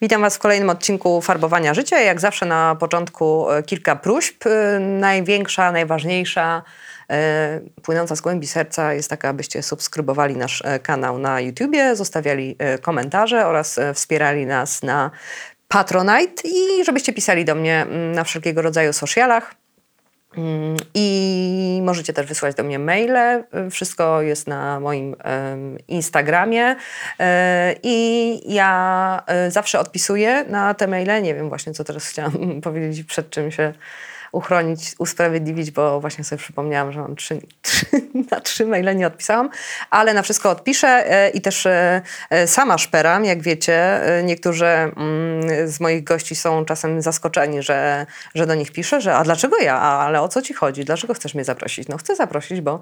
Witam Was w kolejnym odcinku Farbowania Życia. Jak zawsze na początku e, kilka próśb. E, Największa, najważniejsza, e, płynąca z głębi serca jest taka, abyście subskrybowali nasz kanał na YouTubie, zostawiali komentarze oraz wspierali nas na Patronite i żebyście pisali do mnie mm, na wszelkiego rodzaju socialach. I możecie też wysłać do mnie maile. Wszystko jest na moim Instagramie. E, I ja e, zawsze odpisuję na te maile. Nie wiem właśnie, co teraz chciałam powiedzieć, przed czym się uchronić, usprawiedliwić, bo właśnie sobie przypomniałam, że mam trzy, trzy, na trzy maile nie odpisałam, ale na wszystko odpiszę e, i też e, e, sama szperam, jak wiecie. Niektórzy mm, z moich gości są czasem zaskoczeni, że, że do nich piszę, że a dlaczego ja, ale o co ci chodzi, dlaczego chcesz mnie zaprosić? No chcę zaprosić, bo,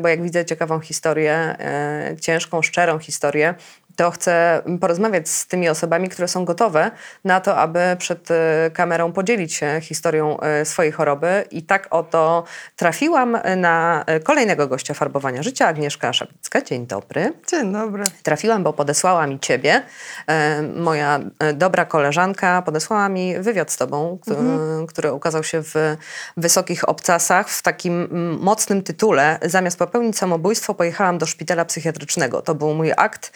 bo jak widzę ciekawą historię, ciężką, szczerą historię, to chcę porozmawiać z tymi osobami, które są gotowe na to, aby przed e, kamerą podzielić się historią e, swojej choroby. I tak oto trafiłam na e, kolejnego gościa farbowania życia, Agnieszka Szapicka. Dzień dobry. Dzień dobry. Trafiłam, bo podesłała mi ciebie. Moja dobra koleżanka podesłała mi wywiad z tobą, który, który ukazał się w Wysokich Obcasach w takim mocnym tytule. Zamiast popełnić samobójstwo, pojechałam do szpitala psychiatrycznego. To był mój akt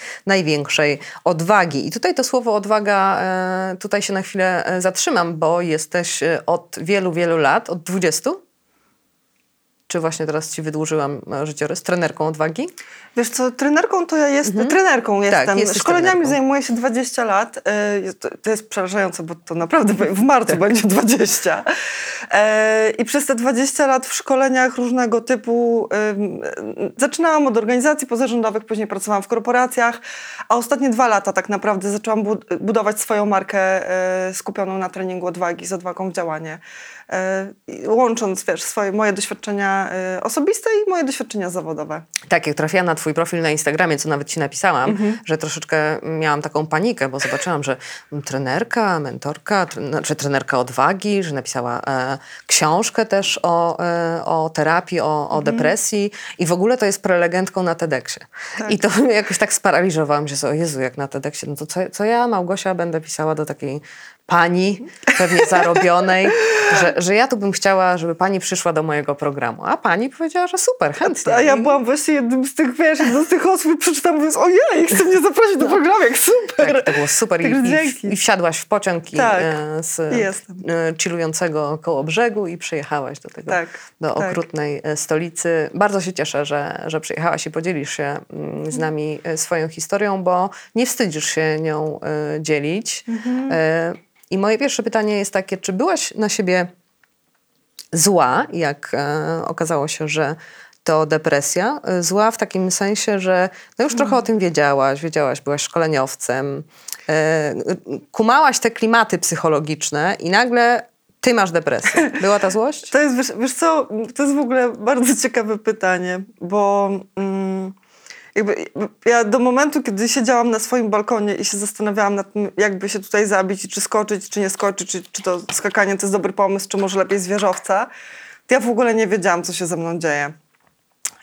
największej odwagi. I tutaj to słowo odwaga, e, tutaj się na chwilę e, zatrzymam, bo jesteś e, od wielu, wielu lat, od 20? Czy właśnie teraz ci wydłużyłam e, życiorys? Trenerką odwagi? Wiesz co, trenerką to ja jestem, trenerką jestem. Mhm. Tak, Szkoleniami trenerką. zajmuję się 20 lat. E, To jest przerażające, bo to naprawdę w marcu Tak. będzie 20. E, I przez te 20 lat w szkoleniach różnego typu zaczynałam od organizacji pozarządowych, później pracowałam w korporacjach, a ostatnie dwa lata tak naprawdę zaczęłam bud- budować swoją markę skupioną na treningu odwagi, z odwagą w działanie. E, Łącząc, wiesz, swoje, moje doświadczenia e, osobiste i moje doświadczenia zawodowe. Tak, jak trafiłam na twój profil na Instagramie, co nawet ci napisałam, że troszeczkę miałam taką panikę, bo zobaczyłam, że trenerka, mentorka, tre, znaczy trenerka odwagi, że napisała e, książkę też o, e, o terapii, o, o depresji i w ogóle to jest prelegentką na TEDxie. I to jakoś tak sparaliżowałam się, o Jezu, jak na TEDxie, no to co, co ja, Małgosia, będę pisała do takiej pani, pewnie zarobionej, że, że ja tu bym chciała, żeby pani przyszła do mojego programu. A pani powiedziała, że super, chętnie. A ja I- byłam właśnie jednym z tych, wiesz, z tych osób i przeczytałam, mówiąc, ojej, chce mnie zaprosić do programu, jak super. Tak, to było super. I, Także i. I wsiadłaś w pociąg i, Tak, e, z jestem. e, chillującego koło brzegu i przyjechałaś do tego, Tak, do tak. okrutnej e, stolicy. Bardzo się cieszę, że, że przyjechałaś i podzielisz się mm, z nami e, swoją historią, bo nie wstydzisz się nią e, dzielić. Mhm. I moje pierwsze pytanie jest takie, czy byłaś na siebie zła, jak e, okazało się, że to depresja. E, Zła w takim sensie, że no już trochę o tym wiedziałaś, wiedziałaś, byłaś szkoleniowcem, e, kumałaś te klimaty psychologiczne i nagle ty masz depresję. Była ta złość? To jest, wiesz, wiesz co, to jest w ogóle bardzo ciekawe pytanie, bo mm, jakby ja do momentu, kiedy siedziałam na swoim balkonie i się zastanawiałam nad tym, jakby się tutaj zabić, czy skoczyć, czy nie skoczyć, czy, czy to skakanie to jest dobry pomysł, czy może lepiej z wieżowca, to ja w ogóle nie wiedziałam, co się ze mną dzieje.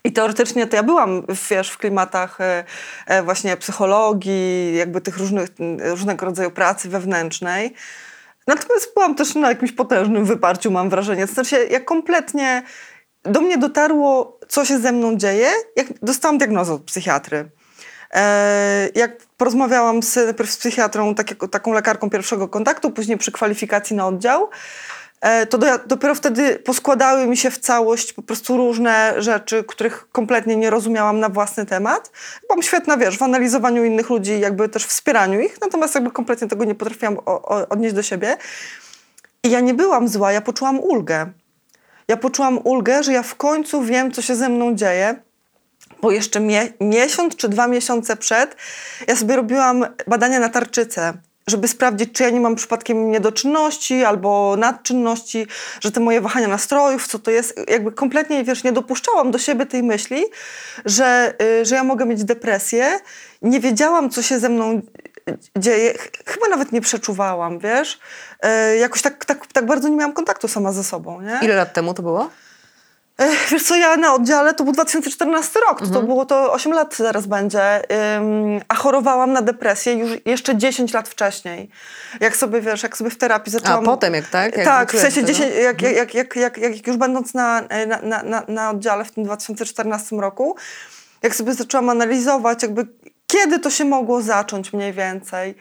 I teoretycznie to ja byłam, wiesz, w klimatach e, e, właśnie psychologii, jakby tych różnych, różnego rodzaju pracy wewnętrznej. Natomiast byłam też na jakimś potężnym wyparciu, mam wrażenie. To znaczy, jak kompletnie do mnie dotarło, co się ze mną dzieje, jak dostałam diagnozę od psychiatry. E, jak porozmawiałam z, najpierw z psychiatrą, tak, taką lekarką pierwszego kontaktu, później przy kwalifikacji na oddział, e, to do, dopiero wtedy poskładały mi się w całość po prostu różne rzeczy, których kompletnie nie rozumiałam na własny temat. Byłam świetna, wiesz, w analizowaniu innych ludzi, jakby też wspieraniu ich, natomiast jakby kompletnie tego nie potrafiłam o, o, odnieść do siebie. I ja nie byłam zła, ja poczułam ulgę. Ja poczułam ulgę, że ja w końcu wiem, co się ze mną dzieje, bo jeszcze mie- miesiąc czy dwa miesiące przed ja sobie robiłam badania na tarczycę. żeby sprawdzić, czy ja nie mam przypadkiem niedoczynności albo nadczynności, że te moje wahania nastrojów, co to jest, jakby kompletnie, wiesz, nie dopuszczałam do siebie tej myśli, że, y, że ja mogę mieć depresję. Nie wiedziałam, co się ze mną dzieje. Ch- Chyba nawet nie przeczuwałam, wiesz. Y, Jakoś tak, tak, tak bardzo nie miałam kontaktu sama ze sobą, nie? Ile lat temu to było? Ech, Wiesz co, ja na oddziale to był 2014 rok, to, to było to 8 lat zaraz będzie, a chorowałam na depresję już jeszcze 10 lat wcześniej. Jak sobie, wiesz, jak sobie w terapii A zaczęłam... potem jak tak? Jak tak, w sensie do tego? 10, jak, jak, jak, jak, jak, jak już będąc na, na, na, na, na oddziale w tym 2014 roku, jak sobie zaczęłam analizować jakby kiedy to się mogło zacząć mniej więcej,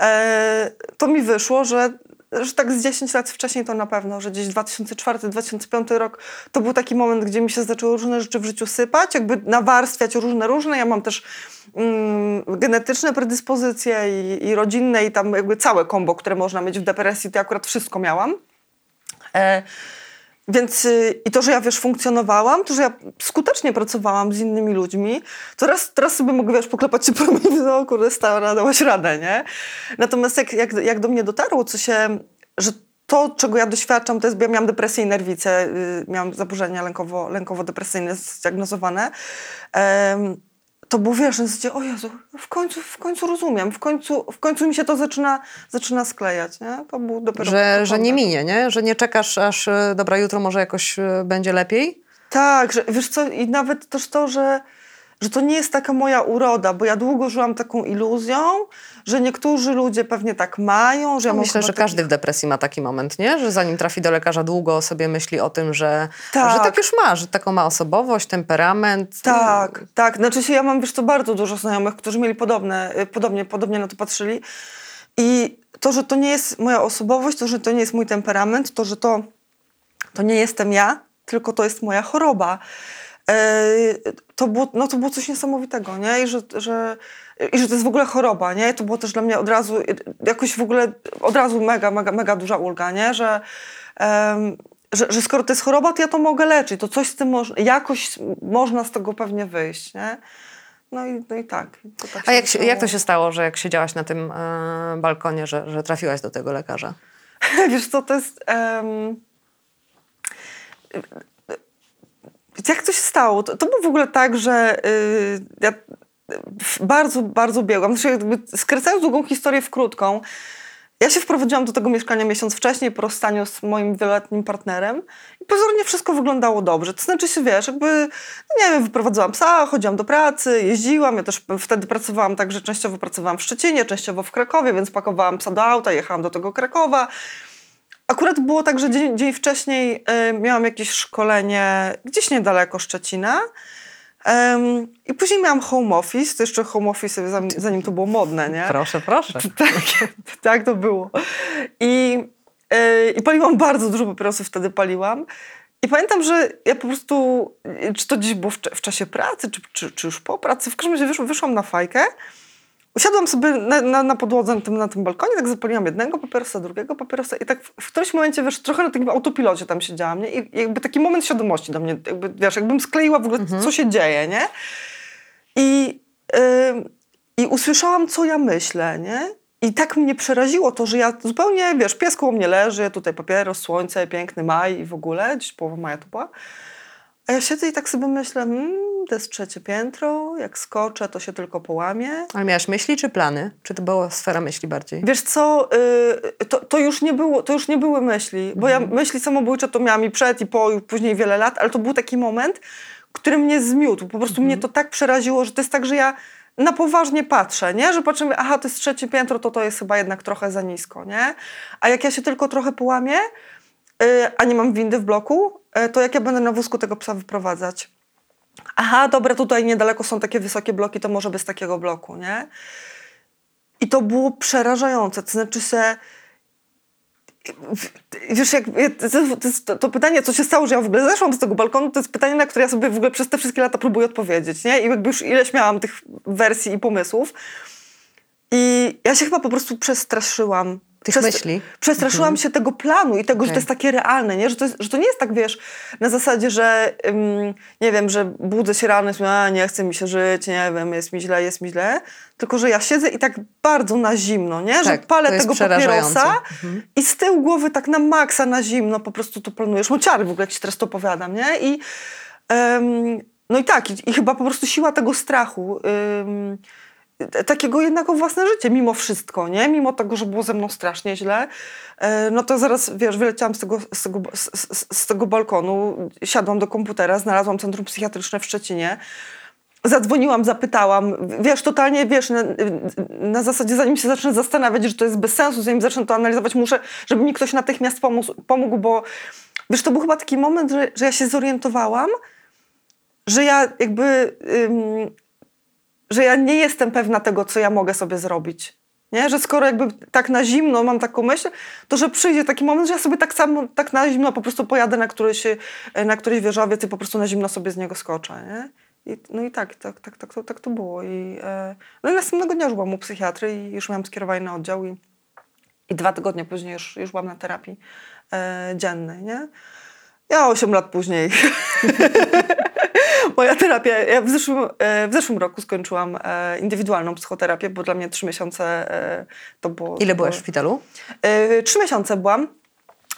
e, to mi wyszło, że, że tak z 10 lat wcześniej to na pewno, że gdzieś 2004-2005 rok to był taki moment, gdzie mi się zaczęły różne rzeczy w życiu sypać, jakby nawarstwiać różne, różne. Ja mam też mm, genetyczne predyspozycje i, i rodzinne i tam jakby całe kombo, które można mieć w depresji, to ja akurat wszystko miałam. E, więc y, i to, że ja wiesz, funkcjonowałam, to, że ja skutecznie pracowałam z innymi ludźmi, teraz, teraz sobie mogę wiesz, poklepać się po mówię, no kurde, stała, dałaś radę, nie? Natomiast jak, jak, jak do mnie dotarło, co się, że to, czego ja doświadczam, to jest, bo ja miałam depresję i nerwicę, y, miałam zaburzenia lękowo, lękowo-depresyjne zdiagnozowane. To było, wiesz, na zasadzie, o Jezu, w końcu, w końcu rozumiem, w końcu, w końcu mi się to zaczyna, zaczyna sklejać, nie? To był dopiero Że, że nie początek. minie, nie? Że nie czekasz, aż e, dobra, jutro może jakoś e, będzie lepiej? Tak, że, wiesz co, i nawet też to, że, że to nie jest taka moja uroda, bo ja długo żyłam taką iluzją, że niektórzy ludzie pewnie tak mają, że ja mam Myślę, że każdy w depresji ma taki moment, nie? Że zanim trafi do lekarza, długo sobie myśli o tym, że Tak. że tak już ma, że taką ma osobowość, temperament. Tak, tak. Znaczy się, ja mam, wiesz co, bardzo dużo znajomych, którzy mieli podobne, y, podobnie, podobnie na to patrzyli. I to, że to nie jest moja osobowość, to, że to nie jest mój temperament, to, że to, to nie jestem ja, tylko to jest moja choroba. E, To było, no, to było coś niesamowitego, nie? I że, że, I że to jest w ogóle choroba, nie? To było też dla mnie od razu, y, jakoś w ogóle, od razu mega, mega, mega duża ulga, nie? Że, em, że, że skoro to jest choroba, to ja to mogę leczyć, to coś z tym można, jakoś można z tego pewnie wyjść, nie? No i, no i tak. Tak A jak, się, jak to się stało, że jak siedziałaś na tym e, balkonie, że, że trafiłaś do tego lekarza? Wiesz co, to jest... em, jak to się stało? To, to było w ogóle tak, że y, ja bardzo, bardzo biegłam. Znaczy, jakby skracając długą historię w krótką, ja się wprowadziłam do tego mieszkania miesiąc wcześniej po rozstaniu z moim wieloletnim partnerem i pozornie wszystko wyglądało dobrze. To znaczy się, wiesz, jakby, no nie wiem, wyprowadzałam psa, chodziłam do pracy, jeździłam, ja też wtedy pracowałam tak, że częściowo pracowałam w Szczecinie, częściowo w Krakowie, więc pakowałam psa do auta, jechałam do tego Krakowa. Akurat było tak, że dzień, dzień wcześniej y, miałam jakieś szkolenie gdzieś niedaleko Szczecina. Em, I później miałam home office, to jeszcze home office, zanim, to było modne, nie? Proszę, proszę. Tak, tak to było. I, yy, I paliłam bardzo dużo papierosów, wtedy paliłam. I pamiętam, że ja po prostu, yy, czy to gdzieś było w, w czasie pracy, czy, czy, czy już po pracy, w każdym razie wyszłam na fajkę, usiadłam sobie na, na, na podłodze na tym, na tym balkonie, tak zapaliłam jednego papierosa, drugiego papierosa i tak w, w którymś momencie, wiesz, trochę na takim autopilocie tam siedziałam, nie? I jakby taki moment świadomości do mnie, jakby, wiesz, jakbym skleiła w ogóle, co się dzieje, nie? I, ym, I usłyszałam, co ja myślę, nie? I tak mnie przeraziło to, że ja zupełnie, wiesz, pies koło mnie leży, tutaj papieros, słońce, piękny maj i w ogóle, gdzieś połowa maja to była. A ja siedzę i tak sobie myślę, hmm, to jest trzecie piętro, jak skoczę, to się tylko połamie. Ale miałaś myśli czy plany? Czy to była sfera myśli bardziej? Wiesz co, y, to, to, już nie było, to już nie były myśli, bo ja myśli samobójcze to miałam i przed, i po, i później wiele lat, ale to był taki moment, który mnie zmiótł. Po prostu mnie to tak przeraziło, że to jest tak, że ja na poważnie patrzę, nie? Że patrzę, mówię, aha, to jest trzecie piętro, to to jest chyba jednak trochę za nisko, nie? A jak ja się tylko trochę połamię, a nie mam windy w bloku, y, to jak ja będę na wózku tego psa wyprowadzać? Aha, dobra, tutaj niedaleko są takie wysokie bloki, to może bez takiego bloku, nie? I to było przerażające. To znaczy się. Wiesz, jak, to, to pytanie, co się stało, że ja w ogóle zeszłam z tego balkonu, to jest pytanie, na które ja sobie w ogóle przez te wszystkie lata próbuję odpowiedzieć, nie? I jakby już ileś miałam tych wersji i pomysłów. I ja się chyba po prostu przestraszyłam Tych Przest- myśli. Przestraszyłam się tego planu i tego, że to jest takie realne, nie? Że, to jest, że to nie jest tak, wiesz, na zasadzie, że ym, nie wiem, że budzę się rano i mówię, a nie chce mi się żyć, nie wiem, jest mi źle, jest mi źle. Tylko, że ja siedzę i tak bardzo na zimno, nie? że Tak, palę to jest tego papierosa Mhm. i z tyłu głowy tak na maksa, na zimno po prostu to planujesz. Mociary w ogóle, jak ci teraz to opowiadam, nie? I em, no i tak, i, i chyba po prostu siła tego strachu, t- takiego jednak o własne życie, mimo wszystko, nie? Mimo tego, że było ze mną strasznie źle, e, no to zaraz, wiesz, wyleciałam z tego, z tego, z, z, tego balkonu, siadłam do komputera, znalazłam centrum psychiatryczne w Szczecinie, Zadzwoniłam, zapytałam, wiesz, totalnie, wiesz, na, na zasadzie zanim się zacznę zastanawiać, że to jest bez sensu, zanim zacznę to analizować, muszę, żeby mi ktoś natychmiast pomógł, pomógł bo wiesz, to był chyba taki moment, że, że ja się zorientowałam, że ja jakby, ym, że ja nie jestem pewna tego, co ja mogę sobie zrobić. Nie? Że skoro jakby tak na zimno mam taką myśl, to że przyjdzie taki moment, że ja sobie tak samo, tak na zimno po prostu pojadę na któryś, na któryś wieżowiec i po prostu na zimno sobie z niego skoczę. Nie? I, no i tak, tak, tak, tak, to, tak to było. I, e, no i następnego dnia już byłam u psychiatry i już miałam skierowanie na oddział i, i dwa tygodnie później już, już byłam na terapii e, dziennej, nie? Ja 8 lat później. Moja terapia, ja w zeszłym, e, w zeszłym roku skończyłam e, indywidualną psychoterapię, bo dla mnie trzy miesiące e, to było... Ile byłaś w szpitalu? Trzy miesiące byłam.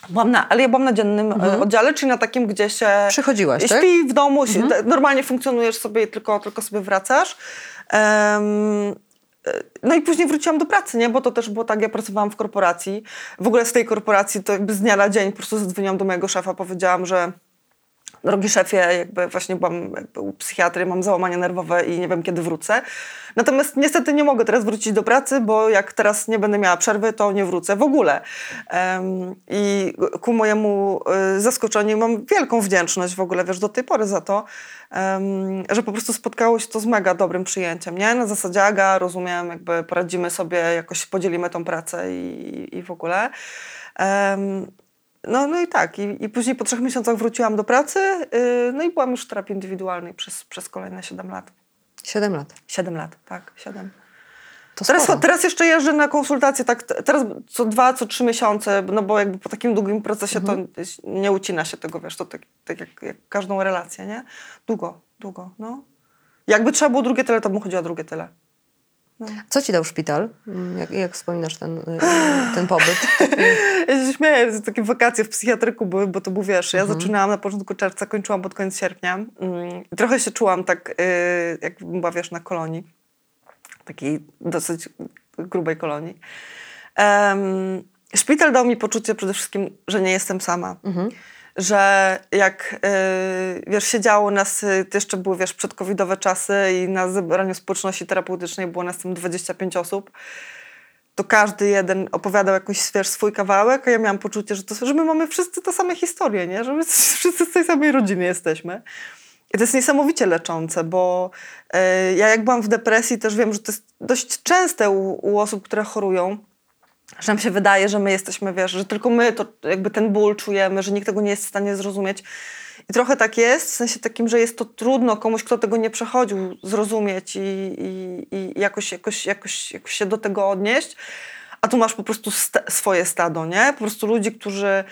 Byłam na, ale ja byłam na dziennym Mhm. oddziale, czyli na takim, gdzie się Przychodziłaś, tak? śpi w domu, te- normalnie funkcjonujesz sobie tylko, tylko sobie wracasz. E, no i później wróciłam do pracy, nie? Bo to też było tak, ja pracowałam w korporacji. W ogóle z tej korporacji to jakby z dnia na dzień po prostu zadzwoniłam do mojego szefa, powiedziałam, że drogi szefie, jakby właśnie byłam jakby u psychiatry, mam załamanie nerwowe i nie wiem kiedy wrócę. Natomiast niestety nie mogę teraz wrócić do pracy, bo jak teraz nie będę miała przerwy, to nie wrócę w ogóle. I ku mojemu y, zaskoczeniu mam wielką wdzięczność w ogóle, wiesz, do tej pory za to, że po prostu spotkało się to z mega dobrym przyjęciem, nie? Na zasadzie Aga, rozumiem, jakby poradzimy sobie, jakoś podzielimy tą pracę i, i w ogóle. No, no i tak. I, I później po trzech miesiącach wróciłam do pracy, yy, no i byłam już w terapii indywidualnej przez, przez kolejne 7 lat. Siedem lat. 7 lat, tak, 7. To Teraz, sporo. teraz jeszcze jeżdżę na konsultacje, tak, teraz co dwa, co trzy miesiące, no bo jakby po takim długim procesie to nie ucina się tego, wiesz, to tak, tak jak, jak każdą relację, nie? Długo, długo, no. Jakby trzeba było drugie tyle, to bym chodziła drugie tyle. Co ci dał szpital? Mm, Jak, jak wspominasz ten, y, ten pobyt? Ja się śmieję, że takie wakacje w psychiatryku były, bo to był, wiesz, ja zaczynałam na początku czerwca, kończyłam pod koniec sierpnia. Mm, trochę się czułam tak, yy, jakbym była, wiesz, na kolonii. Takiej dosyć grubej kolonii. Em, szpital dał mi poczucie przede wszystkim, że nie jestem sama. Że jak, yy, wiesz, siedziało nas, y, to jeszcze były, wiesz, przedcovidowe czasy i na zebraniu społeczności terapeutycznej było nas tam 25 osób to każdy jeden opowiadał jakiś wiesz, swój kawałek, a ja miałam poczucie, że, to, że my mamy wszyscy te same historie, nie? że my wszyscy z tej samej rodziny jesteśmy. I to jest niesamowicie leczące, bo e, ja jak byłam w depresji, też wiem, że to jest dość częste u, u osób, które chorują, że nam się wydaje, że my jesteśmy, wiesz, że tylko my to jakby ten ból czujemy, że nikt tego nie jest w stanie zrozumieć. I trochę tak jest, w sensie takim, że jest to trudno komuś, kto tego nie przechodził, zrozumieć i, i, i jakoś, jakoś, jakoś, jakoś się do tego odnieść. A tu masz po prostu sta- swoje stado, nie? Po prostu ludzi, którzy,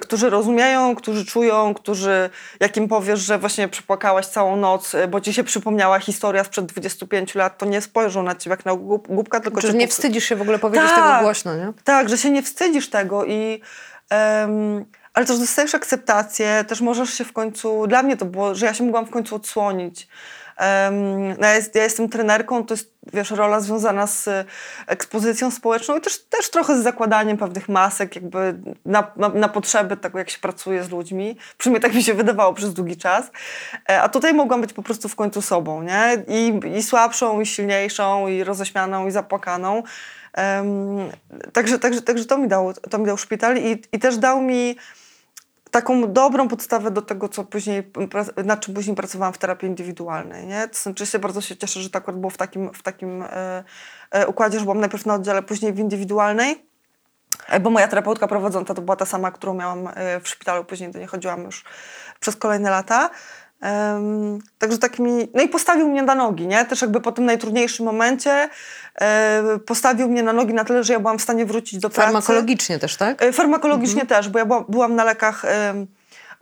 którzy rozumieją, którzy czują, którzy, jak im powiesz, że właśnie przepłakałaś całą noc, y, bo ci się przypomniała historia sprzed 25 lat, to nie spojrzą na ciebie jak na głup- głupka, tylko cię nie wstydzisz się w ogóle powiedzieć Tak. tego głośno, nie? tak, że się nie wstydzisz tego i em, ale też dostajesz akceptację, też możesz się w końcu, dla mnie to było, że ja się mogłam w końcu odsłonić. No ja, jest, ja jestem trenerką, to jest, wiesz, rola związana z e, ekspozycją społeczną i też, też trochę z zakładaniem pewnych masek jakby na, na, na potrzeby tego, jak się pracuje z ludźmi. Przynajmniej tak mi się wydawało przez długi czas. E, A tutaj mogłam być po prostu w końcu sobą, nie? I, i słabszą, i silniejszą, i roześmianą, i zapłakaną. Em, także, także, także to mi dał, to mi dał szpital i, i też dał mi taką dobrą podstawę do tego, co później, nad czym później pracowałam w terapii indywidualnej. Nie? To znaczy się bardzo się cieszę, że to akurat było w takim, w takim e, e, układzie, że byłam najpierw na oddziale, później w indywidualnej. E, Bo moja terapeutka prowadząca to była ta sama, którą miałam e, w szpitalu, później do niej chodziłam już przez kolejne lata. Em, także tak mi, no i postawił mnie na nogi, nie? Też jakby po tym najtrudniejszym momencie e, postawił mnie na nogi na tyle, że ja byłam w stanie wrócić do pracy. Farmakologicznie też, tak? E, Farmakologicznie też, bo ja byłam, byłam na lekach,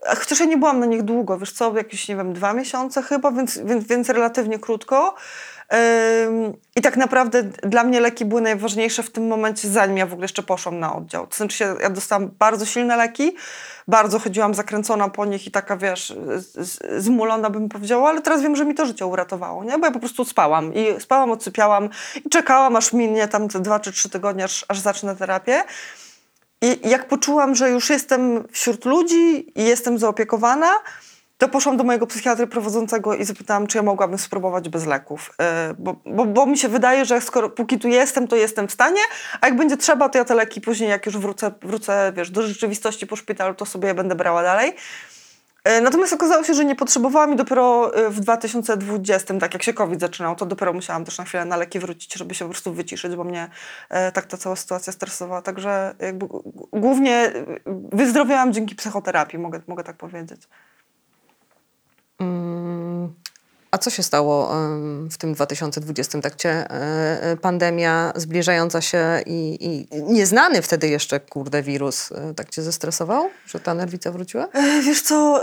a chociaż ja nie byłam na nich długo, wiesz co, jakieś, nie wiem, dwa miesiące chyba, więc, więc, więc relatywnie krótko. I tak naprawdę dla mnie leki były najważniejsze w tym momencie, zanim ja w ogóle jeszcze poszłam na oddział. To znaczy, ja dostałam bardzo silne leki, bardzo chodziłam zakręcona po nich i taka, wiesz, zmulona bym powiedziała, ale teraz wiem, że mi to życie uratowało, nie? Bo ja po prostu spałam i spałam, odsypiałam i czekałam, aż minie tam te dwa czy trzy tygodnie, aż, aż zacznę terapię. I jak poczułam, że już jestem wśród ludzi i jestem zaopiekowana, to poszłam do mojego psychiatry prowadzącego i zapytałam, czy ja mogłabym spróbować bez leków. Yy, Bo, bo, bo mi się wydaje, że skoro póki tu jestem, to jestem w stanie, a jak będzie trzeba, to ja te leki później, jak już wrócę, wrócę wiesz, do rzeczywistości po szpitalu, to sobie je będę brała dalej. Yy, Natomiast okazało się, że nie potrzebowałam i dopiero yy, w 2020, tak jak się COVID zaczynał, to dopiero musiałam też na chwilę na leki wrócić, żeby się po prostu wyciszyć, bo mnie e, tak ta cała sytuacja stresowała. Także jakby głównie wyzdrowiałam dzięki psychoterapii, mogę, mogę tak powiedzieć. Mm, A co się stało w tym 2020? Tak cię e, e, pandemia zbliżająca się i, i nieznany wtedy jeszcze, kurde, wirus, e, tak cię zestresował, że ta nerwica wróciła? Wiesz co,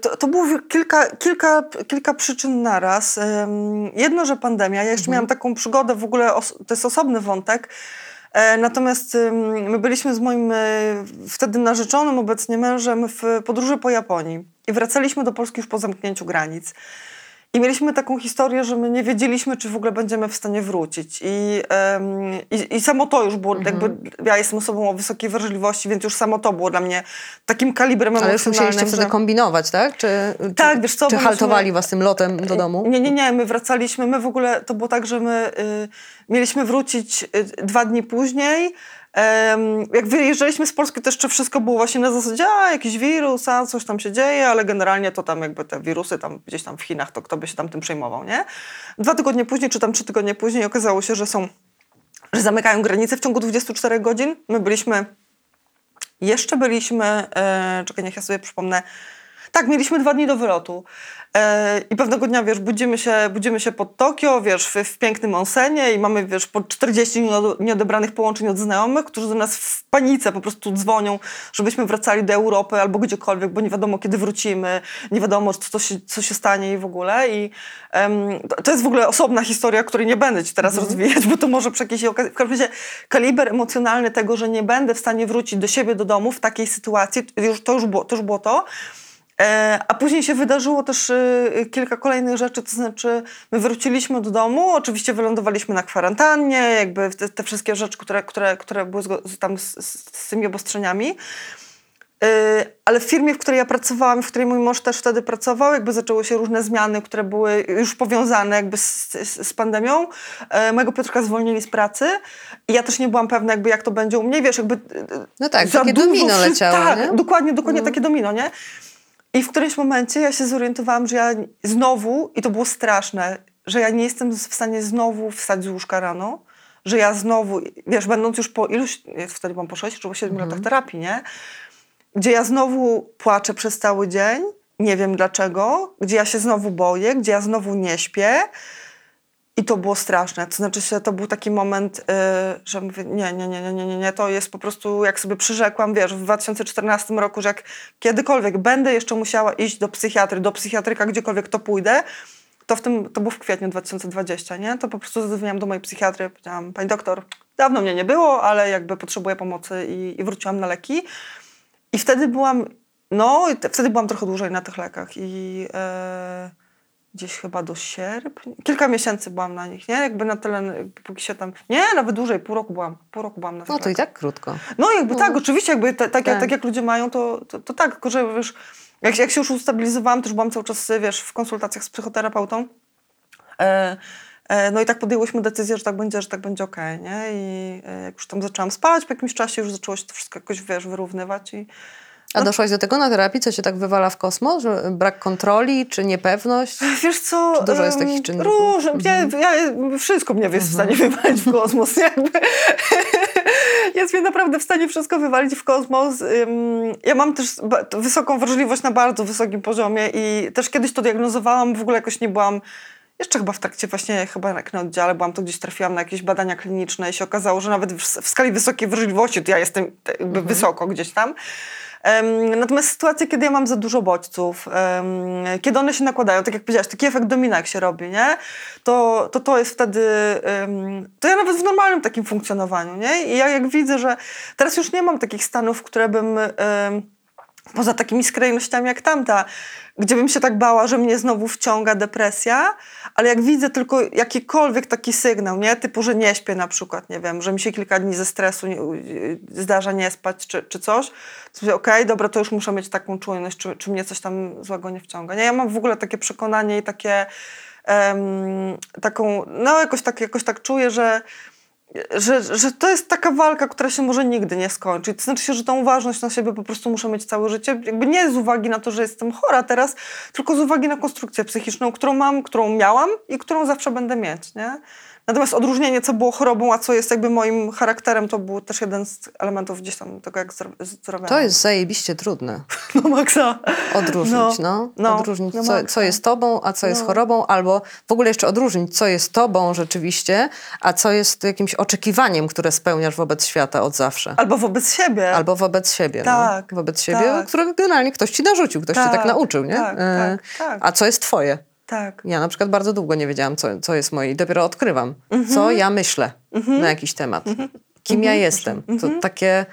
to- to, było kilka, kilka, kilka przyczyn naraz. Jedno, że pandemia. Ja jeszcze miałam taką przygodę, w ogóle to jest osobny wątek. E, Natomiast my byliśmy z moim e, wtedy narzeczonym, obecnie mężem, w podróży po Japonii i wracaliśmy do Polski już po zamknięciu granic. I mieliśmy taką historię, że my nie wiedzieliśmy, czy w ogóle będziemy w stanie wrócić. I, i, i samo to już było, Mhm. jakby ja jestem osobą o wysokiej wrażliwości, więc już samo to było dla mnie takim kalibrem Ale już musieliście wtedy że- kombinować, tak? Czy, Tak, czy, wiesz co, Czy haltowali was tym lotem do domu? Nie, nie, nie, my wracaliśmy, my w ogóle, to było tak, że my y, mieliśmy wrócić y, dwa dni później. Jak wyjeżdżaliśmy z Polski, to jeszcze wszystko było właśnie na zasadzie, a jakiś wirus, a coś tam się dzieje, ale generalnie to tam jakby te wirusy tam gdzieś tam w Chinach, to kto by się tam tym przejmował, nie? Dwa tygodnie później, czy tam trzy tygodnie później okazało się, że są, że zamykają granice w ciągu 24 godzin. My byliśmy jeszcze byliśmy, e, czekaj, niech ja sobie przypomnę. Tak, mieliśmy dwa dni do wylotu. E, I pewnego dnia, wiesz, budzimy się, budzimy się pod Tokio, wiesz, w, w pięknym onsenie i mamy, wiesz, po 40 nieode- nieodebranych połączeń od znajomych, którzy do nas w panice po prostu dzwonią, żebyśmy wracali do Europy albo gdziekolwiek, bo nie wiadomo, kiedy wrócimy, nie wiadomo, co się, co się stanie i w ogóle. I em, to, jest w ogóle osobna historia, której nie będę ci teraz rozwijać, bo to może przy jakiejś okazji. W każdym razie kaliber emocjonalny tego, że nie będę w stanie wrócić do siebie, do domu w takiej sytuacji, to już, to już było to. Już było to. E, A później się wydarzyło też y, kilka kolejnych rzeczy, to znaczy my wróciliśmy do domu, oczywiście wylądowaliśmy na kwarantannie, jakby te, te wszystkie rzeczy, które, które, które były tam z, z, tymi obostrzeniami. Y, Ale w firmie, w której ja pracowałam, w której mój mąż też wtedy pracował, jakby zaczęły się różne zmiany, które były już powiązane jakby z, z, z pandemią. E, Mojego Piotrka zwolnili z pracy i ja też nie byłam pewna jakby jak to będzie u mnie, wiesz, jakby... No tak, za takie dużo domino leciało, Tak, nie? dokładnie, dokładnie takie domino, nie? I w którymś momencie ja się zorientowałam, że ja znowu, i to było straszne, że ja nie jestem w stanie znowu wstać z łóżka rano, że ja znowu, wiesz, będąc już po iluś, wtedy byłam po 6 czy po 7 latach terapii, nie? Gdzie ja znowu płaczę przez cały dzień, nie wiem dlaczego, gdzie ja się znowu boję, gdzie ja znowu nie śpię. I to było straszne. To znaczy się, to był taki moment, yy, że mówię, nie, nie, nie, nie, nie, nie, to jest po prostu, jak sobie przyrzekłam, wiesz, w 2014 roku, że jak kiedykolwiek będę jeszcze musiała iść do psychiatry, do psychiatryka, gdziekolwiek to pójdę, to w tym, to było w kwietniu 2020, nie? To po prostu zadzwoniłam do mojej psychiatry, powiedziałam, pani doktor, dawno mnie nie było, ale jakby potrzebuję pomocy i, i wróciłam na leki. I wtedy byłam, no, i te, wtedy byłam trochę dłużej na tych lekach i e, gdzieś chyba do sierpnia, kilka miesięcy byłam na nich, nie? Jakby na tyle, póki się tam, nie, nawet dłużej, pół roku byłam, pół roku byłam na tych No to i tak krótko. No jakby tak, oczywiście, jakby te, tak, Jak, Tak. tak jak ludzie mają, to, to, to tak, tylko że wiesz, jak, jak się już ustabilizowałam, też byłam cały czas, wiesz, w konsultacjach z psychoterapeutą, e, e, no i tak podjęłyśmy decyzję, że tak będzie, że tak będzie okej, nie? I e, jak już tam zaczęłam spać, po jakimś czasie już zaczęło się to wszystko jakoś, wiesz, wyrównywać i A doszłaś do tego na terapii, co się tak wywala w kosmos? Że brak kontroli, czy niepewność? Wiesz co? Czy dużo jest takich czynników? Mhm. Różne. Ja, ja, wszystko mnie jest w stanie wywalić w kosmos. Jakby. jest mnie naprawdę w stanie wszystko wywalić w kosmos. Ja mam też wysoką wrażliwość na bardzo wysokim poziomie i też kiedyś to diagnozowałam, w ogóle jakoś nie byłam jeszcze chyba w trakcie właśnie, chyba jak na oddziale byłam, to gdzieś trafiłam na jakieś badania kliniczne i się okazało, że nawet w, w skali wysokiej wrażliwości to ja jestem jakby mhm. wysoko gdzieś tam. Natomiast sytuacje, kiedy ja mam za dużo bodźców, kiedy one się nakładają, tak jak powiedziałaś, taki efekt domina jak się robi, nie? To, to to jest wtedy, to ja nawet w normalnym takim funkcjonowaniu, nie? I ja jak widzę, że teraz już nie mam takich stanów, które bym poza takimi skrajnościami jak tamta, gdzie bym się tak bała, że mnie znowu wciąga depresja, ale jak widzę tylko jakikolwiek taki sygnał, nie? typu, że nie śpię na przykład, nie wiem, że mi się kilka dni ze stresu nie, zdarza nie spać czy, czy coś, to mówię, okej, okay, dobra, to już muszę mieć taką czujność, czy, czy mnie coś tam złego nie wciąga. Nie? Ja mam w ogóle takie przekonanie i takie um, taką, no jakoś tak, jakoś tak czuję, że że, że to jest taka walka, która się może nigdy nie skończy. To znaczy się, że tą uważność na siebie po prostu muszę mieć całe życie. Jakby nie z uwagi na to, że jestem chora teraz, tylko z uwagi na konstrukcję psychiczną, którą mam, którą miałam i którą zawsze będę mieć. Nie? Natomiast odróżnienie, co było chorobą, a co jest jakby moim charakterem, to był też jeden z elementów gdzieś tam tego, jak zdrowiałam. To jest zajebiście trudne. No maksa. Odróżnić, no. no. no odróżnić, no, co, co jest tobą, a co jest no. chorobą, albo w ogóle jeszcze odróżnić, co jest tobą rzeczywiście, a co jest jakimś oczekiwaniem, które spełniasz wobec świata od zawsze. Albo wobec siebie. Albo wobec siebie. No. Tak. Wobec siebie, tak. którego generalnie ktoś ci narzucił, ktoś tak. cię tak nauczył, nie? Tak, tak, tak. A co jest twoje? Tak. Ja na przykład bardzo długo nie wiedziałam, co, co jest moje i dopiero odkrywam, mhm. co ja myślę mhm. na jakiś temat. Mhm. Kim ja jestem. To takie,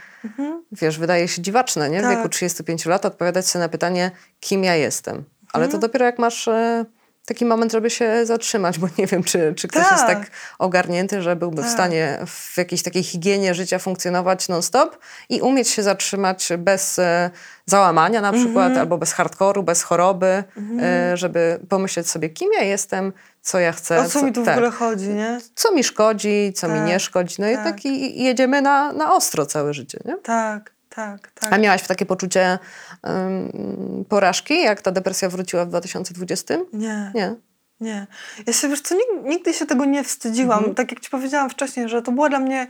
wiesz, wydaje się dziwaczne, nie? W tak. wieku 35 lat odpowiadać sobie na pytanie, kim ja jestem. Ale to dopiero jak masz... E, taki moment, żeby się zatrzymać, bo nie wiem, czy, czy ktoś tak. jest tak ogarnięty, że byłby tak. w stanie w jakiejś takiej higienie życia funkcjonować non-stop i umieć się zatrzymać bez e, załamania na przykład, mm -hmm. albo bez hardkoru, bez choroby, mm -hmm. żeby pomyśleć sobie, kim ja jestem, co ja chcę. O co, co mi tu tak. w ogóle chodzi, nie? Co mi szkodzi, co tak. mi nie szkodzi. No tak. i tak i jedziemy na, na ostro całe życie, nie? Tak. Tak, tak. A miałaś takie poczucie um, porażki, jak ta depresja wróciła w 2020? Nie. Nie. Nie. Ja się, wiesz co, nigdy, się tego nie wstydziłam. Mhm. Tak jak ci powiedziałam wcześniej, że to była dla mnie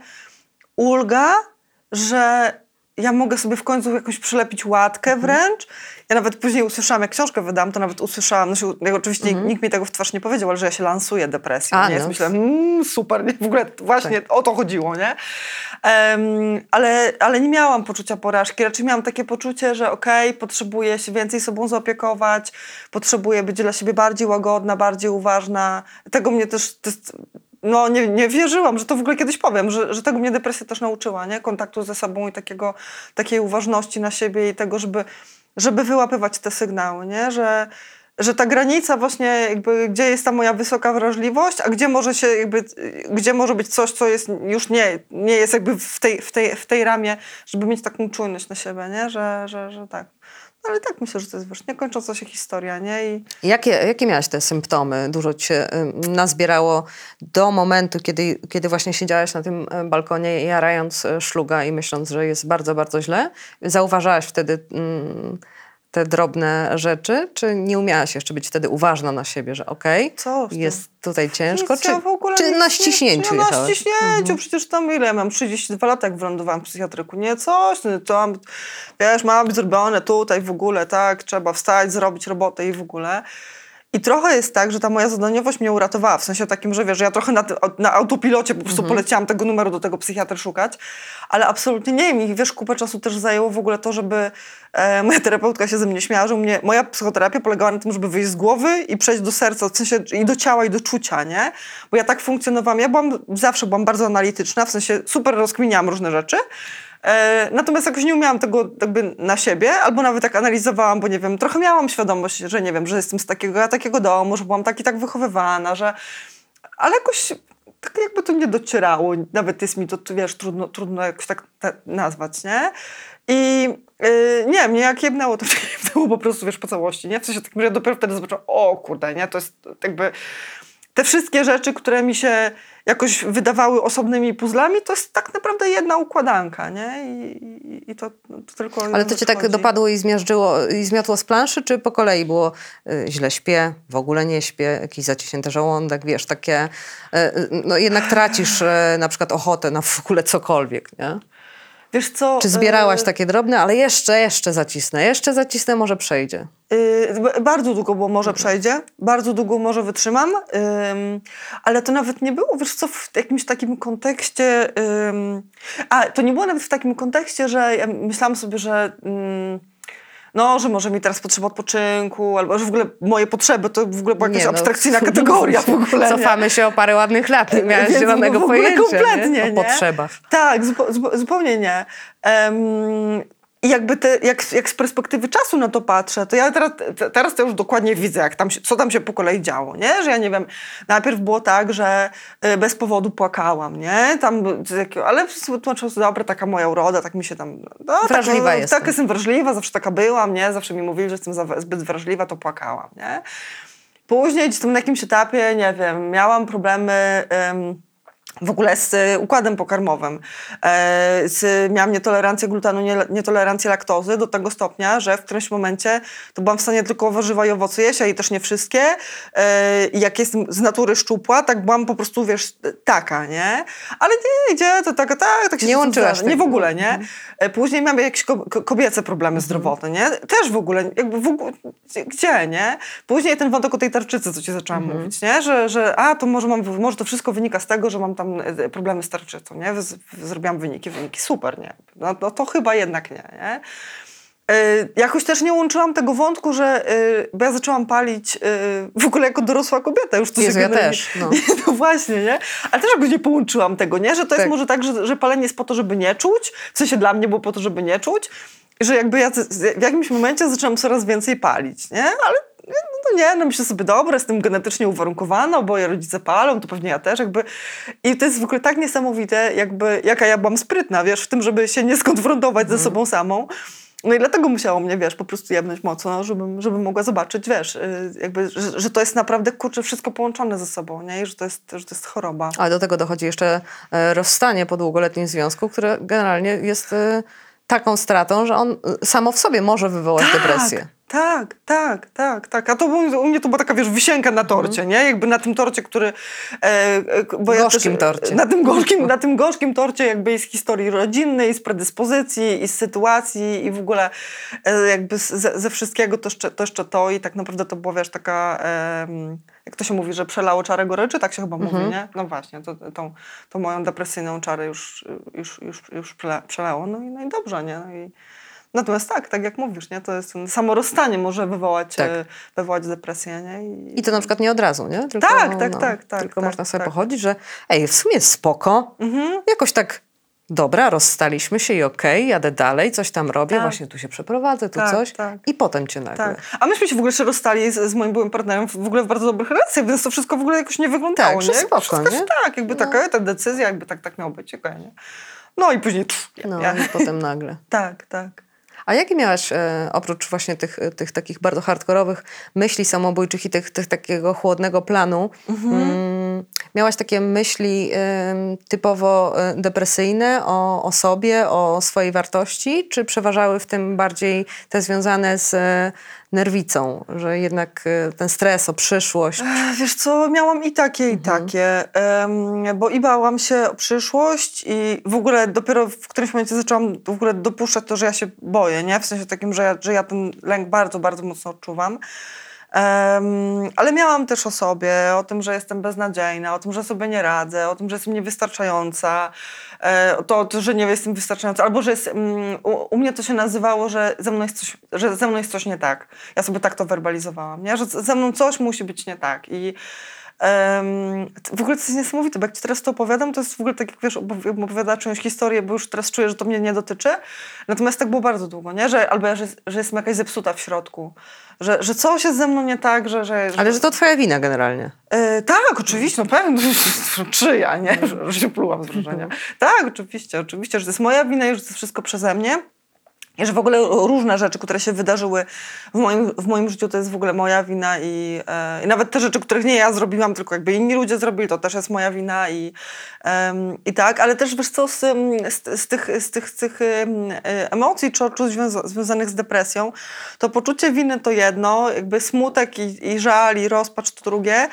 ulga, że ja mogę sobie w końcu jakoś przylepić łatkę mhm. wręcz. Ja nawet później usłyszałam, jak książkę wydam, to nawet usłyszałam, no się, oczywiście mhm. nikt mi tego w twarz nie powiedział, ale że ja się lansuję depresją. A, nie? No. Myślałam, mmm, super, nie? w ogóle właśnie tak. o to chodziło, nie? Um, ale, ale nie miałam poczucia porażki, raczej miałam takie poczucie, że okej, okay, potrzebuję się więcej sobą zaopiekować, potrzebuję być dla siebie bardziej łagodna, bardziej uważna. Tego mnie też, no nie, nie wierzyłam, że to w ogóle kiedyś powiem, że, że tego mnie depresja też nauczyła, nie? Kontaktu ze sobą i takiego, takiej uważności na siebie i tego, żeby, żeby wyłapywać te sygnały, nie? Że, że ta granica właśnie jakby, gdzie jest ta moja wysoka wrażliwość, a gdzie może się jakby, gdzie może być coś, co jest już nie, nie jest jakby w tej, w tej, w tej ramie, żeby mieć taką czujność na siebie, nie? Że, że, że tak. No ale tak myślę, że to jest wiesz, niekończąca się historia, nie? I... Jakie, jakie miałaś te symptomy? Dużo ci się nazbierało do momentu, kiedy, kiedy właśnie siedziałaś na tym balkonie jarając e, szluga i myśląc, że jest bardzo, bardzo źle. Zauważałaś wtedy... Mm, te drobne rzeczy, czy nie umiałaś jeszcze być wtedy uważna na siebie, że okej, okay, jest tutaj ciężko, czy, ja czy na ściśnięciu nie, Na ściśnięciu, mhm. przecież tam ile? Ja mam, 32 lata jak wylądowałam w psychiatryku, nie coś, no, tam, wiesz, ma być zrobione tutaj w ogóle, tak, trzeba wstać, zrobić robotę i w ogóle. I trochę jest tak, że ta moja zadaniowość mnie uratowała, w sensie takim, że wiesz, że ja trochę na, na autopilocie po prostu mhm. poleciałam tego numeru do tego psychiatry szukać, ale absolutnie nie wiem. I wiesz, kupę czasu też zajęło w ogóle to, żeby e, moja terapeutka się ze mnie śmiała, że mnie, moja psychoterapia polegała na tym, żeby wyjść z głowy i przejść do serca, w sensie i do ciała, i do czucia, nie? Bo ja tak funkcjonowałam, ja byłam, zawsze byłam bardzo analityczna, w sensie super rozkminiałam różne rzeczy, natomiast jakoś nie umiałam tego jakby na siebie, albo nawet tak analizowałam, bo nie wiem, trochę miałam świadomość, że nie wiem, że jestem z takiego, takiego domu, że byłam tak i tak wychowywana, że... Ale jakoś tak jakby to nie docierało. Nawet jest mi to, wiesz, trudno, trudno jakoś tak nazwać, nie? I yy, nie, mnie jak jebnęło, to mnie jebnęło po prostu, wiesz, po całości, nie? W sensie takim, że ja dopiero wtedy zobaczyłam, o kurde, nie? To jest jakby te wszystkie rzeczy, które mi się jakoś wydawały osobnymi puzzlami, to jest tak naprawdę jedna układanka, nie? I, i, i to, to tylko... Ale to cię tak dopadło i zmiażdżyło, i zmiotło z planszy, czy po kolei było y, źle śpię, w ogóle nie śpię, jakiś zaciśnięty żołądek, wiesz, takie, y, y, no jednak tracisz y, na przykład ochotę na w ogóle cokolwiek, nie? Wiesz co... Czy zbierałaś e, takie drobne, ale jeszcze, jeszcze zacisnę, jeszcze zacisnę, może przejdzie. Yy, bardzo długo było, może przejdzie, bardzo długo może wytrzymam, ym, ale to nawet nie było, wiesz co, w jakimś takim kontekście, ym, a to nie było nawet w takim kontekście, że ja myślałam sobie, że ym, no, że może mi teraz potrzeba odpoczynku, albo że w ogóle moje potrzeby to w ogóle była jakaś Nie, no, abstrakcyjna kategoria w ogóle. nie? Cofamy się o parę ładnych lat, nie miałaś Więc zielonego w ogóle pojęcia kompletnie, nie? o nie? potrzebach. Tak, zupełnie nie. Em, I jakby te, jak, jak z perspektywy czasu na to patrzę, to ja teraz, te- teraz to już dokładnie widzę, jak tam się, co tam się po kolei działo, nie? Że ja nie wiem, najpierw było tak, że y, bez powodu płakałam, nie? Tam, ale tłumaczyłam sobie, dobra, taka moja uroda, tak mi się tam... No, Wrażliwa tak, jestem. Tak, jestem wrażliwa, zawsze taka byłam, nie? Zawsze mi mówili, że jestem za, zbyt wrażliwa, to płakałam, nie? Później gdzieś tam na jakimś etapie, nie wiem, miałam problemy... em, w ogóle z y, układem pokarmowym. E, z, miałam nietolerancję glutenu, nie, nietolerancję laktozy do tego stopnia, że w którymś momencie to byłam w stanie tylko warzywa i owoce jeść, a i też nie wszystkie. E, jak jestem z natury szczupła, tak byłam po prostu, wiesz, taka, nie? Ale nie, idzie, to tak, tak, tak się Nie łączyłaś. Nie w ogóle, nie? E, Później miałam jakieś ko- ko- kobiece problemy zdrowotne, nie? Też w ogóle, jakby w ogóle, gdzie, nie? Później ten wątek o tej tarczycy, co ci zaczęłam mówić, nie? Że, że a, to może, mam, może to wszystko wynika z tego, że mam tam e, problemy z tarczycą, nie? Zrobiłam wyniki, wyniki, super, nie? No, no to chyba jednak nie, nie? E, jakoś też nie łączyłam tego wątku, że e, bo ja zaczęłam palić w ogóle jako dorosła kobieta już to Jezu, się ja też, no. no właśnie, nie? Ale też jakoś nie połączyłam tego, nie? Że to Tak. jest może tak, że, że palenie jest po to, żeby nie czuć, w sensie dla mnie było po to, żeby nie czuć, że jakby ja w jakimś momencie zaczęłam coraz więcej palić, nie? Ale no nie, no myślę sobie, dobra, jestem genetycznie uwarunkowana, oboje rodzice palą, to pewnie ja też, jakby. I to jest w ogóle tak niesamowite, jakby, jaka ja byłam sprytna, wiesz, w tym, żeby się nie skonfrontować ze sobą samą. No i dlatego musiało mnie, wiesz, po prostu jebnąć mocno, żebym, żebym mogła zobaczyć, wiesz, y, jakby, że, że to jest naprawdę, kurczę, wszystko połączone ze sobą, nie? I że to jest, że to jest choroba. Ale do tego dochodzi jeszcze e, rozstanie po długoletnim związku, które generalnie jest e, taką stratą, że on e, samo w sobie może wywołać depresję. Tak, tak, tak, tak. A to u mnie to była taka, wiesz, wisienka na torcie, nie? Jakby na tym torcie, który... E, e, bo ja Gorzkim też, torcie. Na tym, gorzkim, na tym gorzkim torcie jakby i z historii rodzinnej, i z predyspozycji, i z sytuacji, i w ogóle e, jakby ze, ze wszystkiego to jeszcze, to jeszcze to i tak naprawdę to była, wiesz, taka... em, jak to się mówi, że przelało czarę goryczy? Tak się chyba mówi, nie? No właśnie, to, tą, tą moją depresyjną czarę już, już, już, już przela- przelało. No i, no i dobrze, nie? No i, Natomiast tak, tak jak mówisz, nie? to jest samo rozstanie może wywołać, Tak. e, wywołać depresję. Nie? I, I to na przykład nie od razu, nie? Tylko, Tak, tak, tak, tak, Tylko tak, można sobie tak. pochodzić, że ej, w sumie spoko, Mhm. jakoś tak dobra, rozstaliśmy się i okej, jadę dalej, coś tam robię, Tak. właśnie tu się przeprowadzę, tu Tak, coś tak. i potem cię nagle. Tak. A myśmy się w ogóle jeszcze rozstali z, z moim byłym partnerem w ogóle w bardzo dobrych relacjach, więc to wszystko w ogóle jakoś nie wyglądało. Tak, nie? spoko, wszystko, nie? Tak, jakby taka ta decyzja, jakby tak, tak miało być. okej, nie? No i później... Pff, No ja. i potem nagle. Tak, tak. A jakie miałaś, e, oprócz właśnie tych, tych takich bardzo hardkorowych myśli samobójczych i tych, tych takiego chłodnego planu, mm, miałaś takie myśli typowo e, depresyjne o, o sobie, o swojej wartości, czy przeważały w tym bardziej te związane z e, nerwicą, że jednak e, ten stres o przyszłość? Ech, Wiesz co, miałam i takie, i takie, em, bo i bałam się o przyszłość i w ogóle dopiero w którymś momencie zaczęłam w ogóle dopuszczać to, że ja się boję, nie? W sensie takim, że ja, że ja ten lęk bardzo, bardzo mocno odczuwam. Em, ale miałam też o sobie, o tym, że jestem beznadziejna, o tym, że sobie nie radzę, o tym, że jestem niewystarczająca, e, to, to, że nie jestem wystarczająca, albo że jest, mm, u, u mnie to się nazywało, że ze, mną jest coś, że ze mną jest coś nie tak. Ja sobie tak to werbalizowałam, nie? że ze mną coś musi być nie tak. I w ogóle to jest niesamowite, bo jak ci teraz to opowiadam, to jest w ogóle tak, jak wiesz, opowi- opowiada czyjąś historię, bo już teraz czuję, że to mnie nie dotyczy. Natomiast tak było bardzo długo, nie? Że, albo ja, że, że jestem jakaś zepsuta w środku, że, że coś jest ze mną nie tak, że... że, że Ale że to twoja wina generalnie. E, tak, oczywiście, no pewnie. Czyja, nie? Że, że się plułam z wrażenia. Tak, oczywiście, oczywiście, że to jest moja wina i że to wszystko przeze mnie. Że w ogóle różne rzeczy, które się wydarzyły w moim, w moim życiu, to jest w ogóle moja wina i, e, i nawet te rzeczy, których nie ja zrobiłam, tylko jakby inni ludzie zrobili, to też jest moja wina i, em, i tak, ale też wiesz co, z, z, z tych, z tych, z tych em, e, emocji czy odczuć związa- związanych z depresją, to poczucie winy to jedno, jakby smutek i, i żal i rozpacz to drugie,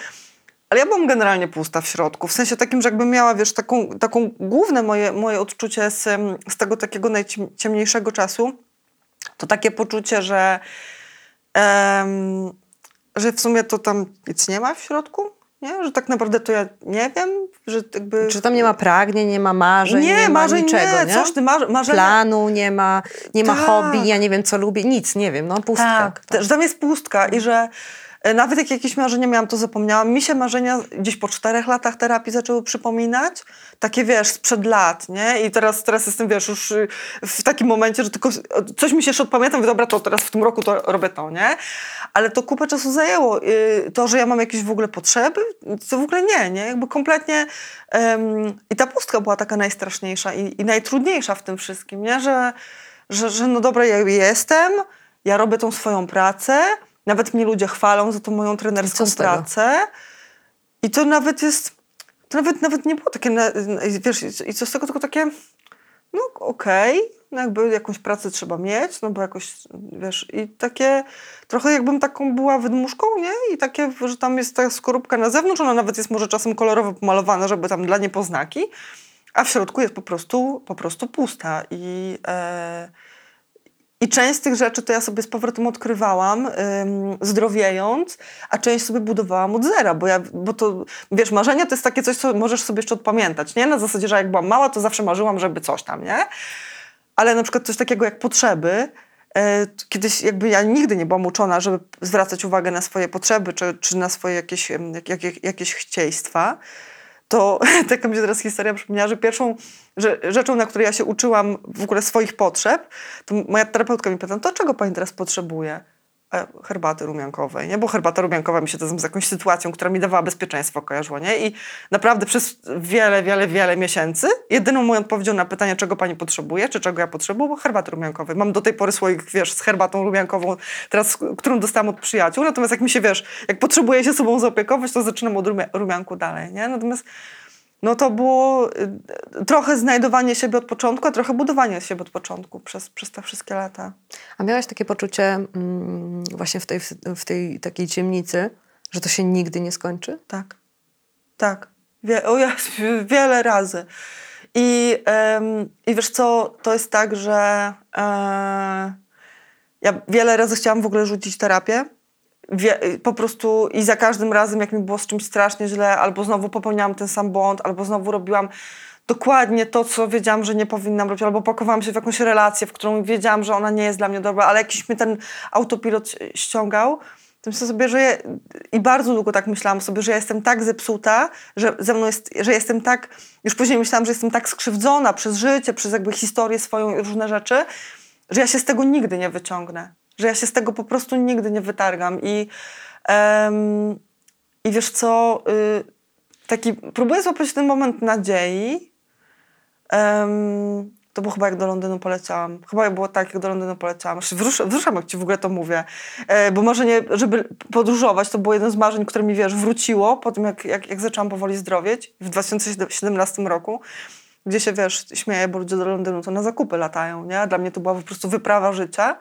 ale ja byłam generalnie pusta w środku, w sensie takim, że jakbym miała, wiesz, taką, taką główne moje, moje odczucie z, z tego takiego najciemniejszego czasu, to takie poczucie, że, em, że w sumie to tam nic nie ma w środku, nie? Że tak naprawdę to ja nie wiem, że jakby... Czy tam nie ma pragnień, nie ma marzeń, nie, ma marzeń niczego, nie, nie? coś ty, mar- marzenia... Planu nie ma, nie ma Tak. hobby, ja nie wiem co lubię, nic, nie wiem, no pustka. Tak, te- że tam jest pustka i że nawet jak jakieś marzenia miałam, to zapomniałam. Mi się marzenia gdzieś po czterech latach terapii zaczęły przypominać. Takie, wiesz, sprzed lat, nie? I teraz, teraz jestem, wiesz, już y, w takim momencie, że tylko coś mi się jeszcze odpamiętam, mówię, dobra, to teraz w tym roku to robię to, nie? Ale to kupę czasu zajęło. Y, To, że ja mam jakieś w ogóle potrzeby, to w ogóle nie, nie? Jakby kompletnie... em, I ta pustka była taka najstraszniejsza i, i najtrudniejsza w tym wszystkim, nie? Że, że, że no dobra, ja jestem, ja robię tą swoją pracę, nawet mnie ludzie chwalą za tą moją trenerską pracę. I to nawet jest, to nawet, nawet nie było takie, wiesz, i co- z tego, tylko takie, no okej, no jakby jakąś pracę trzeba mieć, no bo jakoś, wiesz, i takie, trochę jakbym taką była wydmuszką, nie? I takie, że tam jest ta skorupka na zewnątrz, ona nawet jest może czasem kolorowo pomalowana, żeby tam dla niepoznaki, a w środku jest po prostu, po prostu pusta i... E, i część z tych rzeczy to ja sobie z powrotem odkrywałam, ym, zdrowiejąc, a część sobie budowałam od zera, bo ja, bo to, wiesz, marzenia to jest takie coś, co możesz sobie jeszcze odpamiętać, nie? Na zasadzie, że jak byłam mała, to zawsze marzyłam, żeby coś tam, nie? Ale na przykład coś takiego jak potrzeby, t- kiedyś jakby ja nigdy nie byłam uczona, żeby zwracać uwagę na swoje potrzeby, czy, czy na swoje jakieś, jak, jak, jakieś chcieństwa, to taka mi się teraz historia przypomniała, że pierwszą że, rzeczą, na której ja się uczyłam w ogóle swoich potrzeb, to moja terapeutka mi pyta, to czego pani teraz potrzebuje? E, Herbaty rumiankowej, nie? Bo herbata rumiankowa mi się to z jakąś sytuacją, która mi dawała bezpieczeństwo kojarzyło, nie? I naprawdę przez wiele, wiele, wiele miesięcy jedyną moją odpowiedzią na pytanie, czego pani potrzebuje, czy czego ja potrzebuję, było herbaty rumiankowej. Mam do tej pory słoik, wiesz, z herbatą rumiankową, teraz, którą dostałam od przyjaciół, natomiast jak mi się, wiesz, jak potrzebuję się sobą zaopiekować, to zaczynam od rumia- rumianku dalej, nie? Natomiast no to było y, trochę znajdowanie siebie od początku, a trochę budowanie siebie od początku przez, przez te wszystkie lata. A miałaś takie poczucie mm, właśnie w tej, w tej takiej ciemnicy, że to się nigdy nie skończy? Tak. Tak. Wie, o ja, wiele razy. I, em, I wiesz co, to jest tak, że e, ja wiele razy chciałam w ogóle rzucić terapię. Po prostu i za każdym razem, jak mi było z czymś strasznie źle, albo znowu popełniałam ten sam błąd, albo znowu robiłam dokładnie to, co wiedziałam, że nie powinnam robić, albo pakowałam się w jakąś relację, w którą wiedziałam, że ona nie jest dla mnie dobra, ale jakiś mi ten autopilot ściągał, to myślę sobie, że ja, i bardzo długo tak myślałam sobie, że ja jestem tak zepsuta, że ze mną jest, że jestem tak, już później myślałam, że jestem tak skrzywdzona przez życie, przez jakby historię swoją i różne rzeczy, że ja się z tego nigdy nie wyciągnę, że ja się z tego po prostu nigdy nie wytargam i, em, i wiesz co, y, taki, próbuję złapać ten moment nadziei, Em, to było chyba jak do Londynu poleciałam. Chyba było tak, jak do Londynu poleciałam. Aż Wzrusz, jak ci w ogóle to mówię. E, bo marzenie, żeby podróżować, to było jedno z marzeń, które mi, wiesz, wróciło po tym, jak, jak, jak zaczęłam powoli zdrowieć w 2017 roku. Gdzie się, wiesz, śmieję, bo ludzie do Londynu to na zakupy latają, nie? Dla mnie to była po prostu wyprawa życia.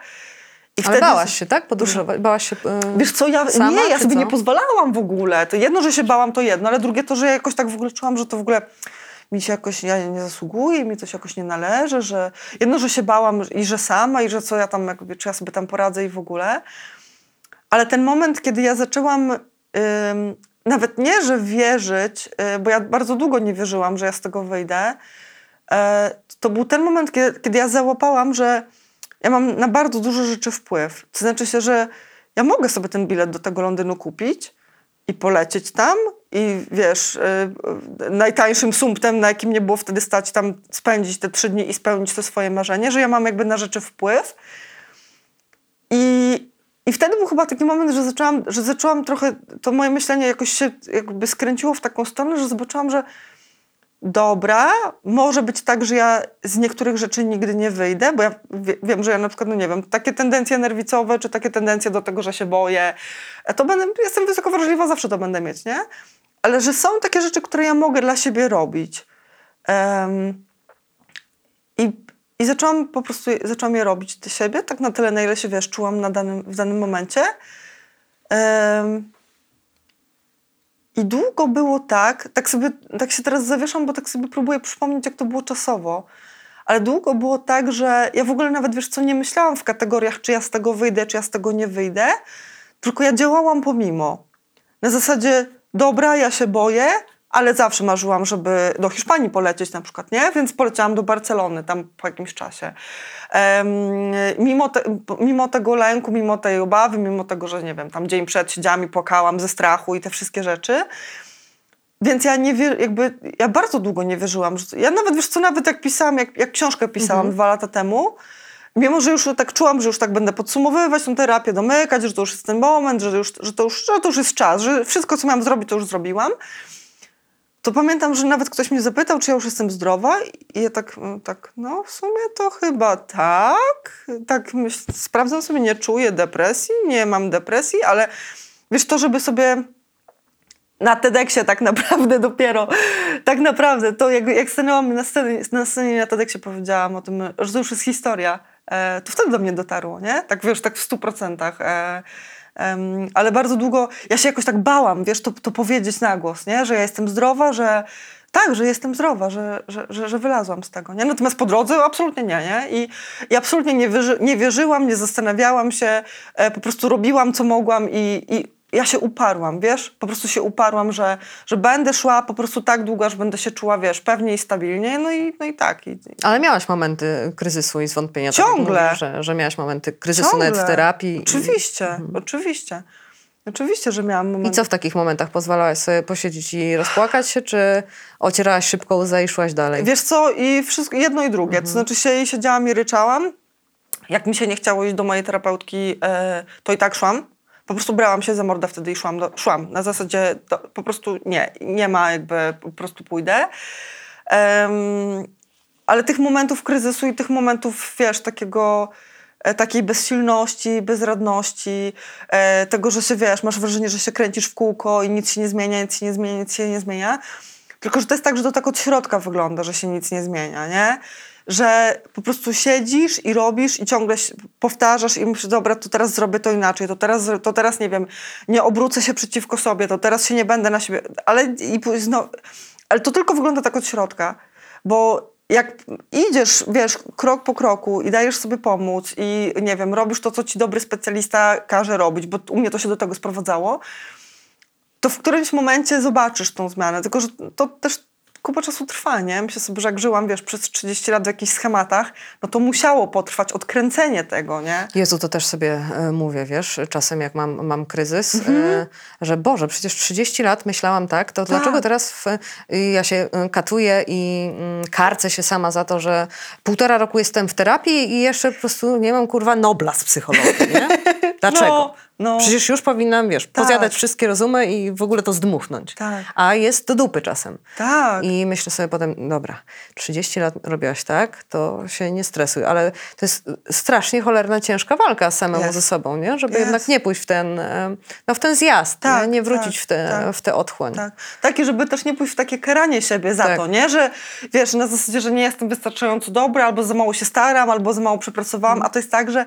I Ale bałaś się, tak? Podróżować? Bałaś się yy, Wiesz co, ja sama, nie, ja sobie co? nie pozwalałam w ogóle. To jedno, że się bałam, to jedno, ale drugie to, że ja jakoś tak w ogóle czułam, że to w ogóle mi się jakoś, ja nie zasługuję, mi się jakoś nie należy, że jedno, że się bałam i że sama i że co ja tam, jakby, czy ja sobie tam poradzę i w ogóle. Ale ten moment, kiedy ja zaczęłam ym, nawet nie, że wierzyć, y, bo ja bardzo długo nie wierzyłam, że ja z tego wyjdę, e, to był ten moment, kiedy, kiedy ja załapałam, że ja mam na bardzo dużo rzeczy wpływ. To znaczy się, że ja mogę sobie ten bilet do tego Londynu kupić i polecieć tam i wiesz, y, najtańszym sumptem, na jakim nie było wtedy stać, tam spędzić te trzy dni i spełnić to swoje marzenie, że ja mam jakby na rzeczy wpływ. I, i wtedy był chyba taki moment, że zaczęłam, że zaczęłam trochę, to moje myślenie jakoś się jakby skręciło w taką stronę, że zobaczyłam, że dobra, może być tak, że ja z niektórych rzeczy nigdy nie wyjdę, bo ja wie, wiem, że ja na przykład, no nie wiem, takie tendencje nerwicowe, czy takie tendencje do tego, że się boję, e, to będę, jestem wysoko wrażliwa, zawsze to będę mieć, nie? Ale że są takie rzeczy, które ja mogę dla siebie robić. Em, i, I zaczęłam po prostu, zaczęłam je robić dla siebie, tak na tyle, na ile się, wiesz, czułam na danym, w danym momencie. Em, I długo było tak, tak sobie, tak się teraz zawieszam, bo tak sobie próbuję przypomnieć, jak to było czasowo. Ale długo było tak, że ja w ogóle nawet, wiesz co, nie myślałam w kategoriach, czy ja z tego wyjdę, czy ja z tego nie wyjdę, tylko ja działałam pomimo. Na zasadzie, dobra, ja się boję, ale zawsze marzyłam, żeby do Hiszpanii polecieć na przykład, nie? Więc poleciałam do Barcelony tam po jakimś czasie. Em, mimo, te, mimo tego lęku, mimo tej obawy, mimo tego, że nie wiem, tam dzień przed siedziałam i płakałam ze strachu i te wszystkie rzeczy. Więc ja nie wie, jakby, ja bardzo długo nie wierzyłam. Że, ja nawet, wiesz co, nawet jak pisałam, jak, jak książkę pisałam dwa lata temu, mimo, że już tak czułam, że już tak będę podsumowywać tą terapię, domykać, że to już jest ten moment, że, już, że, to, już, że to już jest czas, że wszystko, co miałam zrobić, to już zrobiłam, to pamiętam, że nawet ktoś mnie zapytał, czy ja już jestem zdrowa i ja tak, mm, tak no w sumie to chyba tak. Tak myśl, sprawdzam sobie, nie czuję depresji, nie mam depresji, ale wiesz, to żeby sobie na TEDxie tak naprawdę dopiero, tak naprawdę, to jak, jak stanęłam na scenie, na scenie na TEDxie powiedziałam o tym, że to już jest historia, e, to wtedy do mnie dotarło, nie? Tak wiesz, tak w stu procentach. E, em, ale bardzo długo, ja się jakoś tak bałam, wiesz, to, to powiedzieć na głos, nie? Że ja jestem zdrowa, że tak, że jestem zdrowa, że, że, że, że wylazłam z tego, nie? Natomiast po drodze absolutnie nie, nie? I, i absolutnie nie, wierzy, nie wierzyłam, nie zastanawiałam się, e, po prostu robiłam, co mogłam i, i ja się uparłam, wiesz? Po prostu się uparłam, że, że będę szła po prostu tak długo, aż będę się czuła, wiesz, pewnie i stabilnie, no i, no i tak. I, Ale miałaś momenty kryzysu i zwątpienia. tak Ciągle. mówisz, że, że miałaś momenty kryzysu nawet w Ciągle. terapii. Oczywiście, oczywiście. Oczywiście, że miałam I moment. co w takich momentach? Pozwalałaś sobie posiedzieć i rozpłakać się, czy ocierałaś szybko łzę i szłaś dalej? Wiesz co, i wszystko, jedno i drugie. To znaczy się, siedziałam i ryczałam. Jak mi się nie chciało iść do mojej terapeutki, e, to i tak szłam. Po prostu brałam się za mordę wtedy i szłam. Do, szłam. Na zasadzie to, po prostu nie, nie ma jakby, po prostu pójdę. Em, ale tych momentów kryzysu i tych momentów, wiesz, takiego e, takiej bezsilności, bezradności, e, tego, że się, wiesz, masz wrażenie, że się kręcisz w kółko i nic się nie zmienia, nic się nie zmienia, nic się nie zmienia. Tylko, że to jest tak, że to tak od środka wygląda, że się nic nie zmienia, nie? Że po prostu siedzisz i robisz i ciągle powtarzasz i myślisz, dobra, to teraz zrobię to inaczej, to teraz, to teraz nie wiem, nie obrócę się przeciwko sobie, to teraz się nie będę na siebie, ale, i, znowu, ale to tylko wygląda tak od środka, bo jak idziesz, wiesz, krok po kroku i dajesz sobie pomóc i nie wiem, robisz to, co ci dobry specjalista każe robić, bo u mnie to się do tego sprowadzało, to w którymś momencie zobaczysz tą zmianę. Tylko, że to też kupa czasu trwa, nie? Myślę sobie, że jak żyłam, wiesz, przez 30 lat w jakichś schematach, no to musiało potrwać odkręcenie tego, nie? Jezu, to też sobie e, mówię, wiesz, czasem jak mam, mam kryzys, Mhm. e, że Boże, przecież 30 lat myślałam tak, to dlaczego teraz w, ja się e, katuję i mm, karcę się sama za to, że półtora roku jestem w terapii i jeszcze po prostu nie mam kurwa Nobla z psychologii, nie? Dlaczego? No, no. Przecież już powinnam, wiesz, Tak. pozjadać wszystkie rozumy i w ogóle to zdmuchnąć. Tak. A jest do dupy czasem. Tak. I myślę sobie potem, dobra, 30 lat robiłaś tak, to się nie stresuj, ale to jest strasznie cholerna, ciężka walka samemu Jest. ze sobą, nie? żeby Jest. jednak nie pójść w ten, no, w ten zjazd, Tak, nie? nie wrócić tak, w, te, tak. w tę otchłań. Tak. Takie, żeby też nie pójść w takie karanie siebie za Tak. to, nie? Że wiesz, na zasadzie, że nie jestem wystarczająco dobra, albo za mało się staram, albo za mało przepracowałam, a to jest tak, że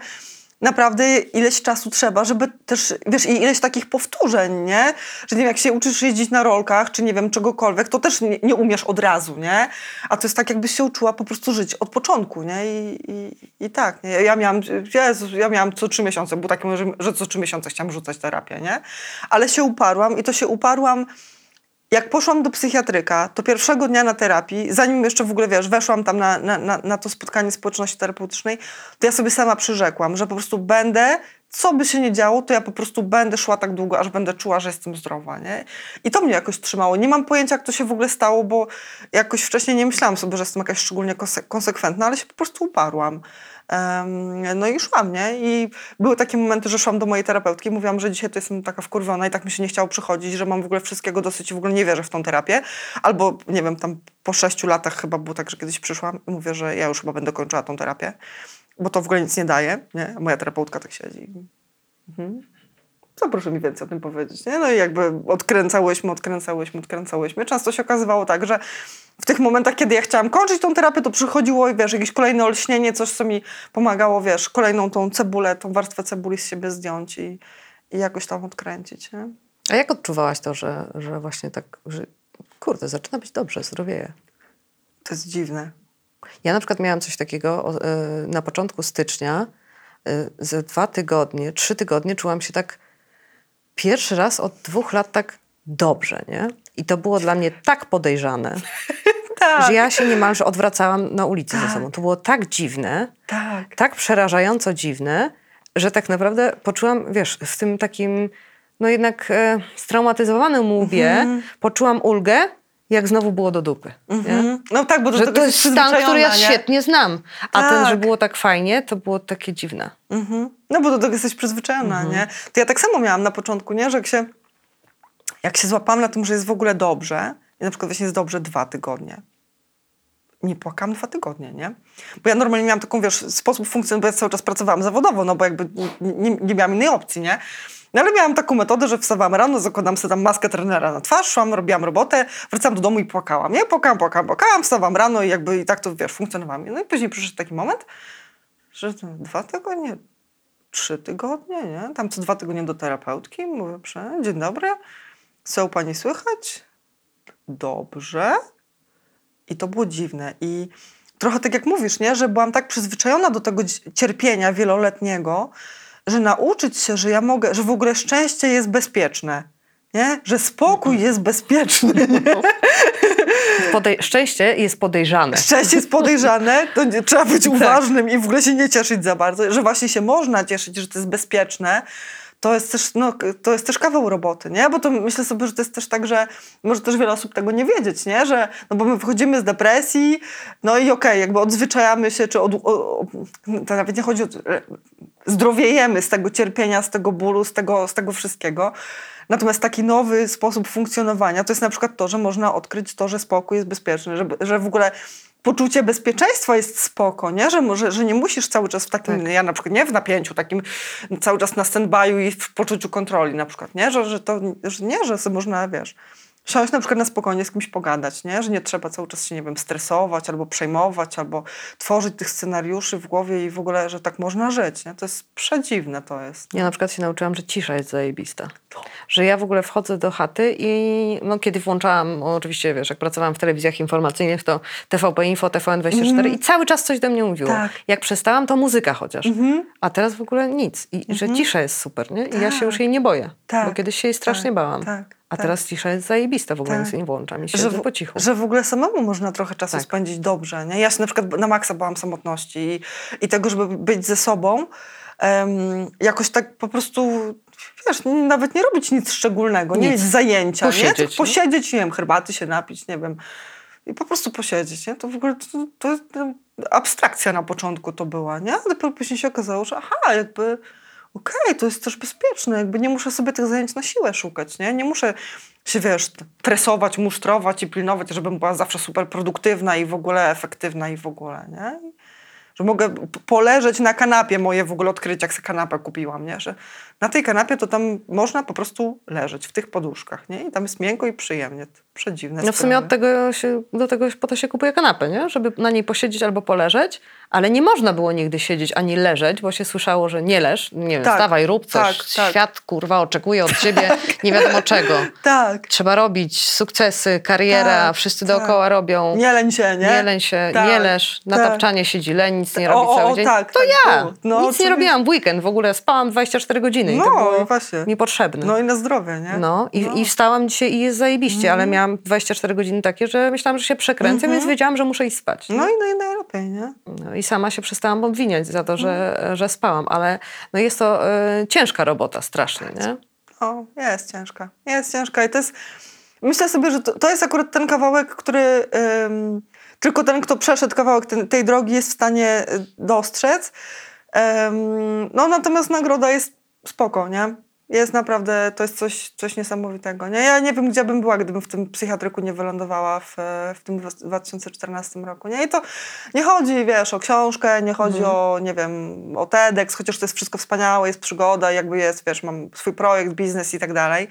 naprawdę ileś czasu trzeba, żeby też, wiesz, i ileś takich powtórzeń, nie? Że nie wiem, jak się uczysz jeździć na rolkach, czy nie wiem, czegokolwiek, to też nie, nie umiesz od razu, nie? A to jest tak, jakbyś się uczyła po prostu żyć od początku, nie? I, i, i tak, nie? Ja miałam, Jezus, ja miałam co trzy miesiące, był taki moment, że, że co trzy miesiące chciałam rzucać terapię, nie? Ale się uparłam i to się uparłam jak poszłam do psychiatryka, to pierwszego dnia na terapii, zanim jeszcze w ogóle, wiesz, weszłam tam na, na, na, to spotkanie społeczności terapeutycznej, to ja sobie sama przyrzekłam, że po prostu będę co by się nie działo, to ja po prostu będę szła tak długo, aż będę czuła, że jestem zdrowa, nie? I to mnie jakoś trzymało. Nie mam pojęcia, jak to się w ogóle stało, bo jakoś wcześniej nie myślałam sobie, że jestem jakaś szczególnie konse- konsekwentna, ale się po prostu uparłam. Em, no i szłam, nie? I były takie momenty, że szłam do mojej terapeutki mówiłam, że dzisiaj to jestem taka wkurwiona i tak mi się nie chciało przychodzić, że mam w ogóle wszystkiego dosyć i w ogóle nie wierzę w tą terapię. Albo, nie wiem, tam po sześciu latach chyba było tak, że kiedyś przyszłam i mówię, że ja już chyba będę kończyła tą terapię, bo to w ogóle nic nie daje, nie? Moja terapeutka tak siedzi. Mhm. Co proszę mi więcej o tym powiedzieć, nie? No i jakby odkręcałyśmy, odkręcałyśmy, odkręcałyśmy. Często się okazywało tak, że w tych momentach, kiedy ja chciałam kończyć tą terapię, to przychodziło i wiesz, jakieś kolejne olśnienie, coś, co mi pomagało, wiesz, kolejną tą cebulę, tą warstwę cebuli z siebie zdjąć i, i jakoś tam odkręcić, nie? A jak odczuwałaś to, że, że właśnie tak, że kurde, zaczyna być dobrze, zdrowieje? To jest dziwne. Ja na przykład miałam coś takiego y, na początku stycznia, y, ze dwa tygodnie, trzy tygodnie czułam się tak pierwszy raz od dwóch lat tak dobrze, nie? I to było dla mnie tak podejrzane, Tak, że ja się niemalże odwracałam na ulicy ze sobą. To było tak dziwne, tak. tak przerażająco dziwne, że tak naprawdę poczułam, wiesz, w tym takim, no jednak e, straumatyzowanym łbie Mhm. poczułam ulgę, jak znowu było do dupy. Mhm. No tak, bo do Że to jest stan, który ja nie? świetnie znam. A ten, Tak. że było tak fajnie, to było takie dziwne. Mhm. No bo do tego jesteś przyzwyczajona, Mhm. nie? To ja tak samo miałam na początku, nie? Że jak się, jak się złapałam na tym, że jest w ogóle dobrze, i na przykład właśnie jest dobrze dwa tygodnie, nie płakałam dwa tygodnie, nie? Bo ja normalnie miałam taką, wiesz, sposób funkcjonowania, bo ja cały czas pracowałam zawodowo, no bo jakby nie, nie miałam innej opcji, nie? No ale miałam taką metodę, że wstawałam rano, zakładam sobie tam maskę trenera na twarz, szłam, robiłam robotę, wracałam do domu i płakałam, nie? Płakałam, płakałam, płakałam, wstawałam rano i jakby i tak to, wiesz, funkcjonowałam. No i później przyszedł taki moment, że dwa tygodnie, trzy tygodnie, nie? Tam co dwa tygodnie do terapeutki, mówię, prze, dzień dobry, co u pani słychać? Dobrze. I to było dziwne. I trochę tak jak mówisz, nie? że byłam tak przyzwyczajona do tego cierpienia wieloletniego, że nauczyć się, że ja mogę, że w ogóle szczęście jest bezpieczne. Nie? Że spokój jest bezpieczny. Nie? Podej- szczęście jest podejrzane. Szczęście jest podejrzane, to nie, trzeba być uważnym i w ogóle się nie cieszyć za bardzo. Że właśnie się można cieszyć, że to jest bezpieczne. To jest, też, no, to jest też kawał roboty, nie? Bo to myślę sobie, że to jest też tak, że może też wiele osób tego nie wiedzieć, nie? Że, no bo my wychodzimy z depresji, no i okej, jakby odzwyczajamy się, czy od, o, o, to nawet nie chodzi o... Zdrowiejemy z tego cierpienia, z tego bólu, z tego, z tego wszystkiego. Natomiast taki nowy sposób funkcjonowania to jest na przykład to, że można odkryć to, że spokój jest bezpieczny, że, że w ogóle poczucie bezpieczeństwa jest spoko, nie? Że, może, że nie musisz cały czas w takim, Tak. ja na przykład nie w napięciu, takim cały czas na stand-by'u i w poczuciu kontroli na przykład, nie? Że, że to że nie, że sobie można, wiesz, siąść na przykład na spokojnie z kimś pogadać, nie? Że nie trzeba cały czas się, nie wiem, stresować albo przejmować, albo tworzyć tych scenariuszy w głowie i w ogóle, że tak można żyć, nie? To jest przedziwne to jest. Ja na przykład się nauczyłam, że cisza jest zajebista. Że ja w ogóle wchodzę do chaty i no, kiedy włączałam, oczywiście wiesz, jak pracowałam w telewizjach informacyjnych, to TVP Info, TVN24 i cały czas coś do mnie mówiło. Tak. Jak przestałam, to muzyka chociaż. A teraz w ogóle nic. I że cisza jest super, nie? I ja się Tak. już jej nie boję. Tak. Bo kiedyś się jej strasznie Tak. bałam. Tak. A Tak. teraz cisza jest zajebista, w ogóle Tak. nic nie włączam i że, siedzę w, po cichu. że w ogóle samemu można trochę czasu Tak. spędzić dobrze. Nie? Ja się na przykład na maksa bałam samotności i, i tego, żeby być ze sobą, em, jakoś tak po prostu, wiesz, nie- nawet nie robić nic szczególnego, nie Nic. mieć zajęcia, Posiedzieć, nie? Nie? posiedzieć, nie wiem, herbaty się napić, nie wiem, i po prostu posiedzieć, nie? To w ogóle to, to abstrakcja na początku to była, nie? Ale dopiero później się okazało, że aha, jakby okej, to jest też bezpieczne, jakby nie muszę sobie tych zajęć na siłę szukać, nie? Nie muszę się, wiesz, tresować, musztrować i pilnować, żebym była zawsze super produktywna i w ogóle efektywna i w ogóle, nie? Że mogę poleżeć na kanapie, moje w ogóle odkrycie, jak sobie kanapę kupiłam, nie? Że na tej kanapie to tam można po prostu leżeć, w tych poduszkach, nie? I tam jest miękko i przyjemnie. To Przedziwne No w sumie od tego się, do tego po to się kupuje kanapę, nie? Żeby na niej posiedzieć albo poleżeć, ale nie można było nigdy siedzieć ani leżeć, bo się słyszało, że nie leż, nie wiem, Tak, wstawaj, rób coś, tak, tak. świat kurwa oczekuje od ciebie nie wiadomo czego. Tak. Trzeba robić sukcesy, kariera, Tak, wszyscy tak. dookoła robią. Nie leń się, nie? Nie leń się, Tak, nie leż, na tak. tapczanie siedzi leń, nic nie robi o, cały o, dzień? tak, to tak ja. No, nic nie robiłam w weekend, w ogóle spałam 24 godziny i to No, było właśnie. niepotrzebne. No i na zdrowie, nie? No i, No. i wstałam dzisiaj i jest zajebiście, Mhm. ale miałam 24 godziny takie, że myślałam, że się przekręcę, więc wiedziałam, że muszę iść spać. No i, no i najlepiej, nie? No i sama się przestałam obwiniać za to, że, Mhm. że spałam, ale no jest to e, ciężka robota strasznie, nie? O, jest ciężka. Jest ciężka i to jest... Myślę sobie, że to, to jest akurat ten kawałek, który... ym, tylko ten, kto przeszedł kawałek ten, tej drogi jest w stanie y, dostrzec. No natomiast nagroda jest spoko, nie? Jest naprawdę, to jest coś, coś niesamowitego, nie? Ja nie wiem, gdzie bym była, gdybym w tym psychiatryku nie wylądowała w, w tym 2014 roku, nie? I to nie chodzi, wiesz, o książkę, nie chodzi o, nie wiem, o TEDx, chociaż to jest wszystko wspaniałe, jest przygoda, jakby jest, wiesz, mam swój projekt, biznes i tak dalej.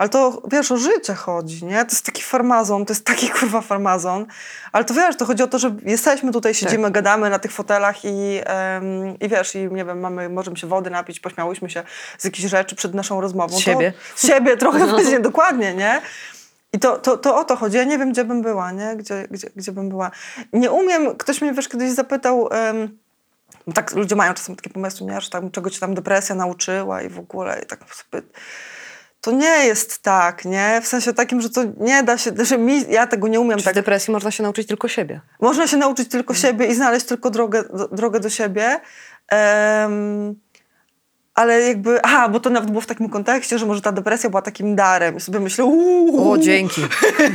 Ale to, wiesz, o życie chodzi, nie? To jest taki farmazon, to jest taki kurwa farmazon. Ale to wiesz, to chodzi o to, że jesteśmy tutaj, siedzimy, gadamy na tych fotelach i, i wiesz, i nie wiem, mamy, możemy się wody napić, pośmiałyśmy się z jakichś rzeczy przed naszą rozmową. Z siebie. Z siebie trochę właśnie, dokładnie, nie? I to, to, to o to chodzi. Ja nie wiem, gdzie bym była, nie? Gdzie, gdzie, gdzie bym była. Nie umiem, ktoś mnie, wiesz, kiedyś zapytał... bo tak ludzie mają czasem takie pomysły, nie? że tam, czego cię tam depresja nauczyła i w ogóle i tak sobie... To nie jest tak, nie? W sensie takim, że to nie da się, że mi, ja tego nie umiem Czy tak w depresji można się nauczyć tylko siebie. można się nauczyć tylko siebie i znaleźć tylko drogę do, drogę do siebie. Em, ale jakby, aha, bo to nawet było w takim kontekście, że może ta depresja była takim darem. I sobie myślę, uuu, O, dzięki.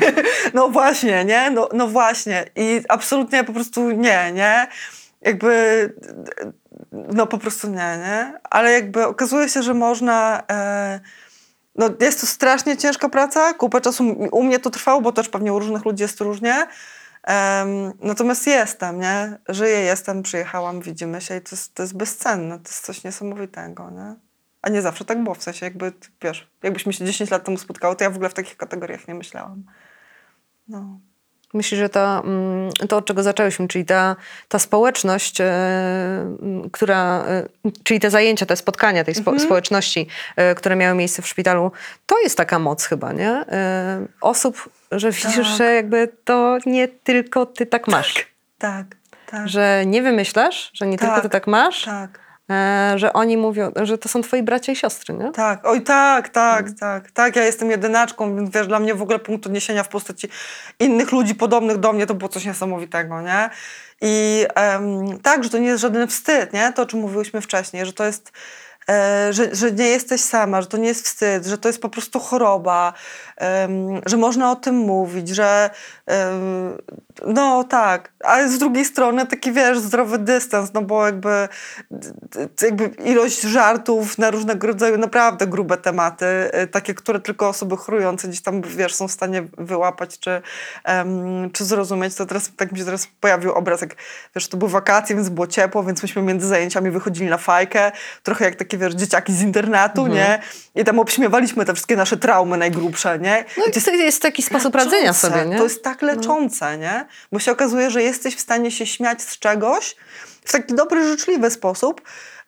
no właśnie, nie? No, no właśnie. I absolutnie po prostu nie, nie? Jakby, no po prostu nie, nie? Ale jakby okazuje się, że można... E, no jest to strasznie ciężka praca, kupę czasu u mnie to trwało, bo też pewnie u różnych ludzi jest różnie. Em, natomiast jestem, nie? Żyję, jestem, przyjechałam, widzimy się i to jest, to jest bezcenne, to jest coś niesamowitego, nie? A nie zawsze tak było, w sensie jakby, wiesz, jakbyśmy się 10 lat temu spotkały, to ja w ogóle w takich kategoriach nie myślałam. No. Myślę, że to, mm, to, od czego zaczęłyśmy, czyli ta, ta społeczność, e, która, e, czyli te zajęcia, te spotkania tej spo, społeczności, e, które miały miejsce w szpitalu, to jest taka moc chyba, nie? Osób, że widzisz, Tak. że jakby to nie tylko ty tak masz. Tak, tak, Że nie wymyślasz, że nie tylko ty Tak, tak masz, tak, że oni mówią, że to są twoi bracia i siostry, nie? tak. Oj, tak, tak, Mm. tak, tak. Ja jestem jedynaczką, więc wiesz, dla mnie w ogóle punkt odniesienia w postaci innych ludzi podobnych do mnie to było coś niesamowitego, nie? I em, tak, że to nie jest żaden wstyd, nie? To, o czym mówiłyśmy wcześniej, że to jest e, że, że nie jesteś sama, że to nie jest wstyd, że to jest po prostu choroba, że można o tym mówić, że no tak, ale z drugiej strony taki wiesz, zdrowy dystans, no bo jakby, jakby ilość żartów na różnego rodzaju naprawdę grube tematy, y, takie, które tylko osoby chrujące gdzieś tam wiesz, są w stanie wyłapać czy, czy zrozumieć, to teraz tak mi się teraz pojawił obraz, jak wiesz, to były wakacje, więc było ciepło, więc myśmy między zajęciami wychodzili na fajkę, trochę jak takie wiesz, dzieciaki z internatu, nie? I tam obśmiewaliśmy te wszystkie nasze traumy najgrubsze, nie? No i to jest taki sposób radzenia leczące. sobie, nie? To jest tak leczące, nie? Bo się okazuje, że jesteś w stanie się śmiać z czegoś w taki dobry, życzliwy sposób,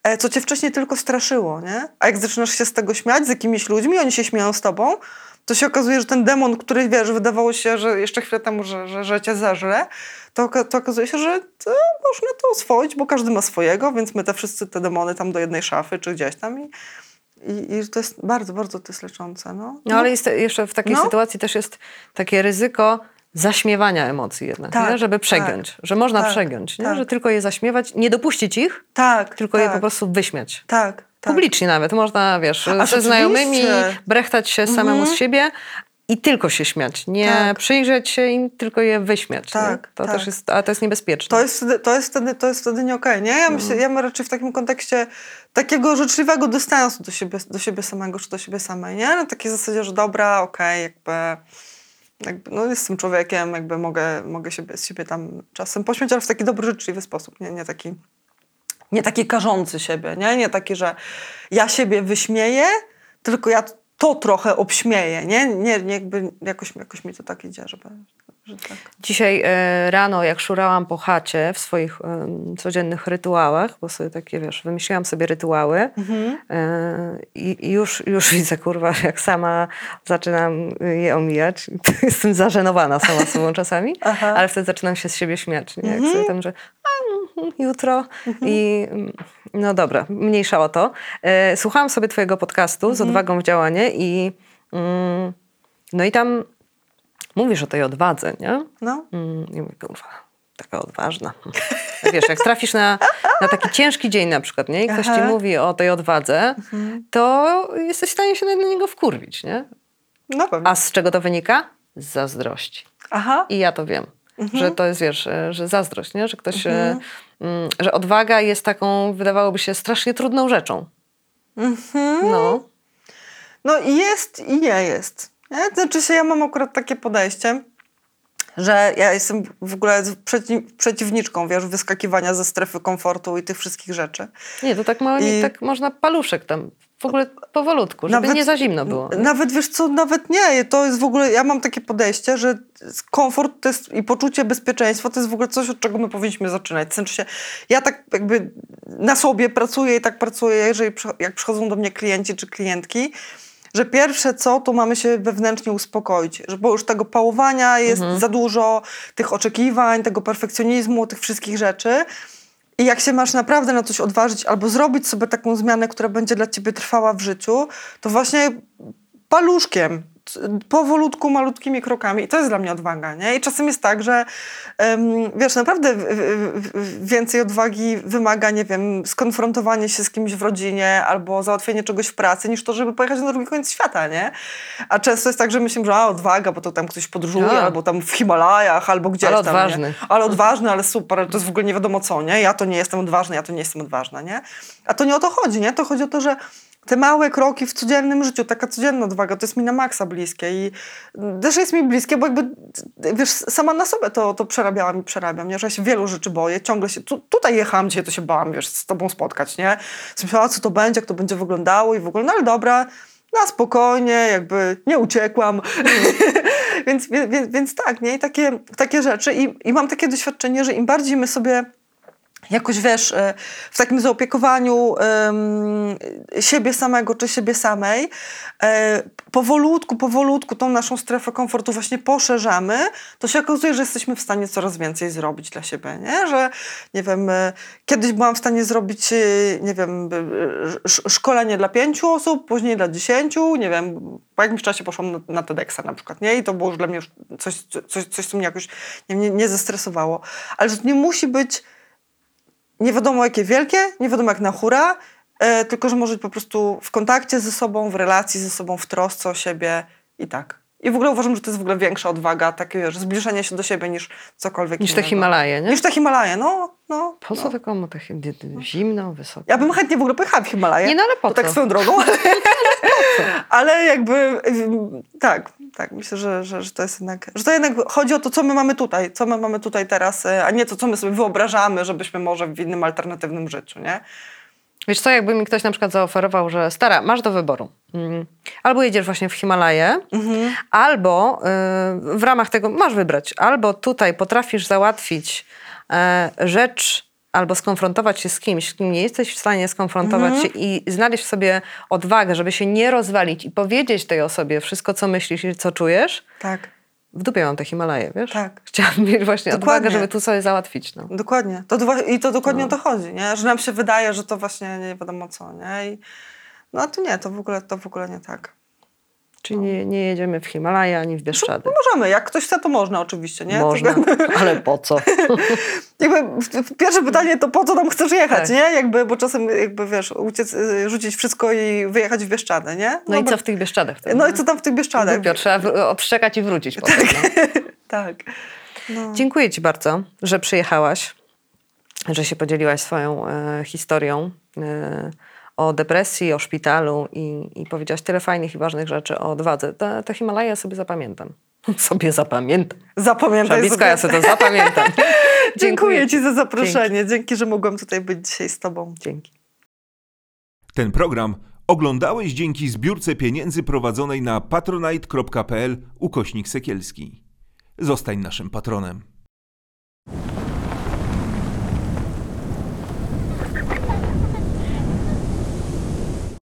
e, co cię wcześniej tylko straszyło, nie? A jak zaczynasz się z tego śmiać z jakimiś ludźmi, oni się śmieją z tobą, to się okazuje, że ten demon, który wiesz, wydawało się, że jeszcze chwilę temu, że, że, że cię zeżre, to, to okazuje się, że to można to oswoić, bo każdy ma swojego, więc my te wszyscy te demony tam do jednej szafy czy gdzieś tam i, i, i to jest bardzo, bardzo to jest leczące, no. No ale jest jeszcze w takiej No. sytuacji też jest takie ryzyko zaśmiewania emocji jednak, Tak, żeby przegiąć, że można tak, przegiąć, tak. że tylko je zaśmiewać, nie dopuścić ich, Tak, tylko tak, je po prostu wyśmiać. Tak, tak. Publicznie nawet, można, wiesz, A, ze znajomymi brechtać się samemu Mhm. z siebie i tylko się śmiać, nie Tak. przyjrzeć się im, tylko je wyśmiać. Tak? To tak. też jest, a to jest niebezpieczne. To jest, wtedy, to jest wtedy, to jest wtedy nie okej, nie? Ja myślę, ja raczej w takim kontekście takiego życzliwego dystansu do siebie, do siebie samego, czy do siebie samej, nie? Na takiej zasadzie, że dobra, okej, jakby, jakby, no jestem człowiekiem, jakby mogę, mogę siebie, z siebie tam czasem pośmiać, ale w taki dobry, życzliwy sposób, nie, nie taki, nie taki karzący siebie, nie? Nie taki, że ja siebie wyśmieję, tylko ja to trochę obśmieję, nie? Nie, nie jakby jakoś, jakoś mi to tak idzie, żeby, że tak. Dzisiaj e, rano, jak szurałam po chacie w swoich em, codziennych rytuałach, bo sobie takie, wiesz, wymyśliłam sobie rytuały Mhm. e, i już, już widzę, kurwa, jak sama zaczynam je omijać. Jestem zażenowana sama sobą czasami, ale wtedy zaczynam się z siebie śmiać, nie? Jak Mhm. sobie tam, że jutro i mm, no dobra, mniejsza o to. E, Słuchałam sobie twojego podcastu z odwagą w działanie i mm, no i tam mówisz o tej odwadze, nie? No. Mm, I mówię, kurwa, taka odważna. Wiesz, jak trafisz na, na taki ciężki dzień na przykład, nie? I ktoś ci Aha. mówi o tej odwadze, to jesteś w stanie się na niego wkurwić, nie? No pewnie. A z czego to wynika? Z zazdrości. Aha. I ja to wiem. Że to jest, wiesz, e, że zazdrość, nie? Że ktoś, e, mm, że odwaga jest taką, wydawałoby się, strasznie trudną rzeczą. No. No i jest i nie jest. Nie? Znaczy się, ja mam akurat takie podejście, że ja jestem w ogóle przeci przeciwniczką, wiesz, wyskakiwania ze strefy komfortu i tych wszystkich rzeczy. Nie, to tak, ma, I- tak można paluszek tam, w ogóle powolutku, żeby Nawet- nie za zimno było. Nawet wiesz co, nawet nie, to jest w ogóle, ja mam takie podejście, że komfort jest, i poczucie bezpieczeństwa to jest w ogóle coś, od czego my powinniśmy zaczynać. Znaczy się, ja tak jakby na sobie pracuję i tak pracuję, jeżeli jak przychodzą do mnie klienci czy klientki, że pierwsze co, to mamy się wewnętrznie uspokoić, że bo już tego pałowania jest za dużo, tych oczekiwań, tego perfekcjonizmu, tych wszystkich rzeczy. I jak się masz naprawdę na coś odważyć albo zrobić sobie taką zmianę, która będzie dla ciebie trwała w życiu, to właśnie paluszkiem, powolutku, malutkimi krokami. I to jest dla mnie odwaga, nie? I czasem jest tak, że wiesz, naprawdę więcej odwagi wymaga, nie wiem, skonfrontowanie się z kimś w rodzinie albo załatwienie czegoś w pracy, niż to, żeby pojechać na drugi koniec świata, nie? A często jest tak, że myślimy, że a, odwaga, bo to tam ktoś podróżuje, No. albo tam w Himalajach, albo gdzieś Ale tam, odważny. Nie? Ale odważny, ale super, ale to jest w ogóle nie wiadomo co, nie? Ja to nie jestem odważny, ja to nie jestem odważna, nie? A to nie o to chodzi, nie? To chodzi o to, że te małe kroki w codziennym życiu, taka codzienna odwaga, to jest mi na maksa bliskie i też jest mi bliskie, bo jakby, wiesz, sama na sobie to, to przerabiałam i przerabiam, nie? że ja się wielu rzeczy boję, ciągle się, tu, tutaj jechałam dzisiaj, to się bałam, wiesz, z tobą spotkać, nie? Myślałam, co to będzie, jak to będzie wyglądało i w ogóle, no ale dobra, na spokojnie, jakby nie uciekłam. więc, więc, więc tak, nie? I takie, takie rzeczy i, i mam takie doświadczenie, że im bardziej my sobie jakoś wiesz, e, w takim zaopiekowaniu siebie samego czy siebie samej, e, powolutku, powolutku tą naszą strefę komfortu właśnie poszerzamy, to się okazuje, że jesteśmy w stanie coraz więcej zrobić dla siebie, nie? Że, nie wiem, e, kiedyś byłam w stanie zrobić, nie wiem, sz- szkolenie dla pięciu osób, później dla dziesięciu, nie wiem, po jakimś czasie poszłam na, na TEDxa na przykład, nie? I to było już dla mnie coś, coś, coś co mnie jakoś nie, nie, nie zestresowało. Ale że to nie musi być nie wiadomo jakie wielkie, nie wiadomo jak na hura, e, tylko że może być po prostu w kontakcie ze sobą, w relacji ze sobą, w trosce o siebie i tak. I w ogóle uważam, że to jest w ogóle większa odwaga, takie wiesz, zbliżenie się do siebie niż cokolwiek Niż te innego. Himalaje, nie? Niż te Himalaje, no. no Po co no. taką no. tak zimno, wysoko? Ja bym chętnie w ogóle pojechała w Himalaje. Nie, no ale po to tak co? swoją drogą. ale jakby ym, tak, tak, myślę, że, że, że to jest jednak, że to jednak chodzi o to, co my mamy tutaj, co my mamy tutaj teraz, e, a nie to, co my sobie wyobrażamy, żebyśmy może w innym alternatywnym życiu, nie? Wiesz co, jakby mi ktoś na przykład zaoferował, że stara, masz do wyboru. Mm. Albo jedziesz właśnie w Himalaje, albo y, w ramach tego masz wybrać, albo tutaj potrafisz załatwić rzecz, albo skonfrontować się z kimś, z kim nie jesteś w stanie skonfrontować się i znaleźć w sobie odwagę, żeby się nie rozwalić i powiedzieć tej osobie wszystko, co myślisz i co czujesz. Tak. W dupie mam te Himalaje, wiesz? Tak. Chciałam mieć właśnie Dokładnie. odwagę, żeby tu sobie załatwić. No. Dokładnie. To, I to dokładnie No. o to chodzi, nie? Że nam się wydaje, że to właśnie nie wiadomo co, nie? I, no a to nie, to w ogóle, to w ogóle nie tak. Czyli nie, nie jedziemy w Himalaje ani w Bieszczady. No możemy, jak ktoś chce, to można oczywiście, nie? Można, ale po co? jakby pierwsze pytanie to po co tam chcesz jechać, Tak. nie? Jakby, bo czasem jakby, wiesz, uciec, y, rzucić wszystko i wyjechać w Bieszczady, nie? No i bo- co w tych Bieszczadach? wtedy, No i co tam w tych Bieszczadach? Głupio, trzeba odszczekać i wrócić potem. No. Tak. No. Dziękuję Ci bardzo, że przyjechałaś, że się podzieliłaś swoją e, historią e, o depresji, o szpitalu i, i powiedziałaś tyle fajnych i ważnych rzeczy o odwadze. Te, te Himalaje sobie zapamiętam. sobie zapamiętam. Zapamiętaj Szabiska, ja sobie to zapamiętam. Dziękuję Ci za zaproszenie. Dzięki, że mogłam tutaj być dzisiaj z Tobą. Dzięki. Ten program oglądałeś dzięki zbiórce pieniędzy prowadzonej na patronite.pl ukośnik sekielski. Zostań naszym patronem.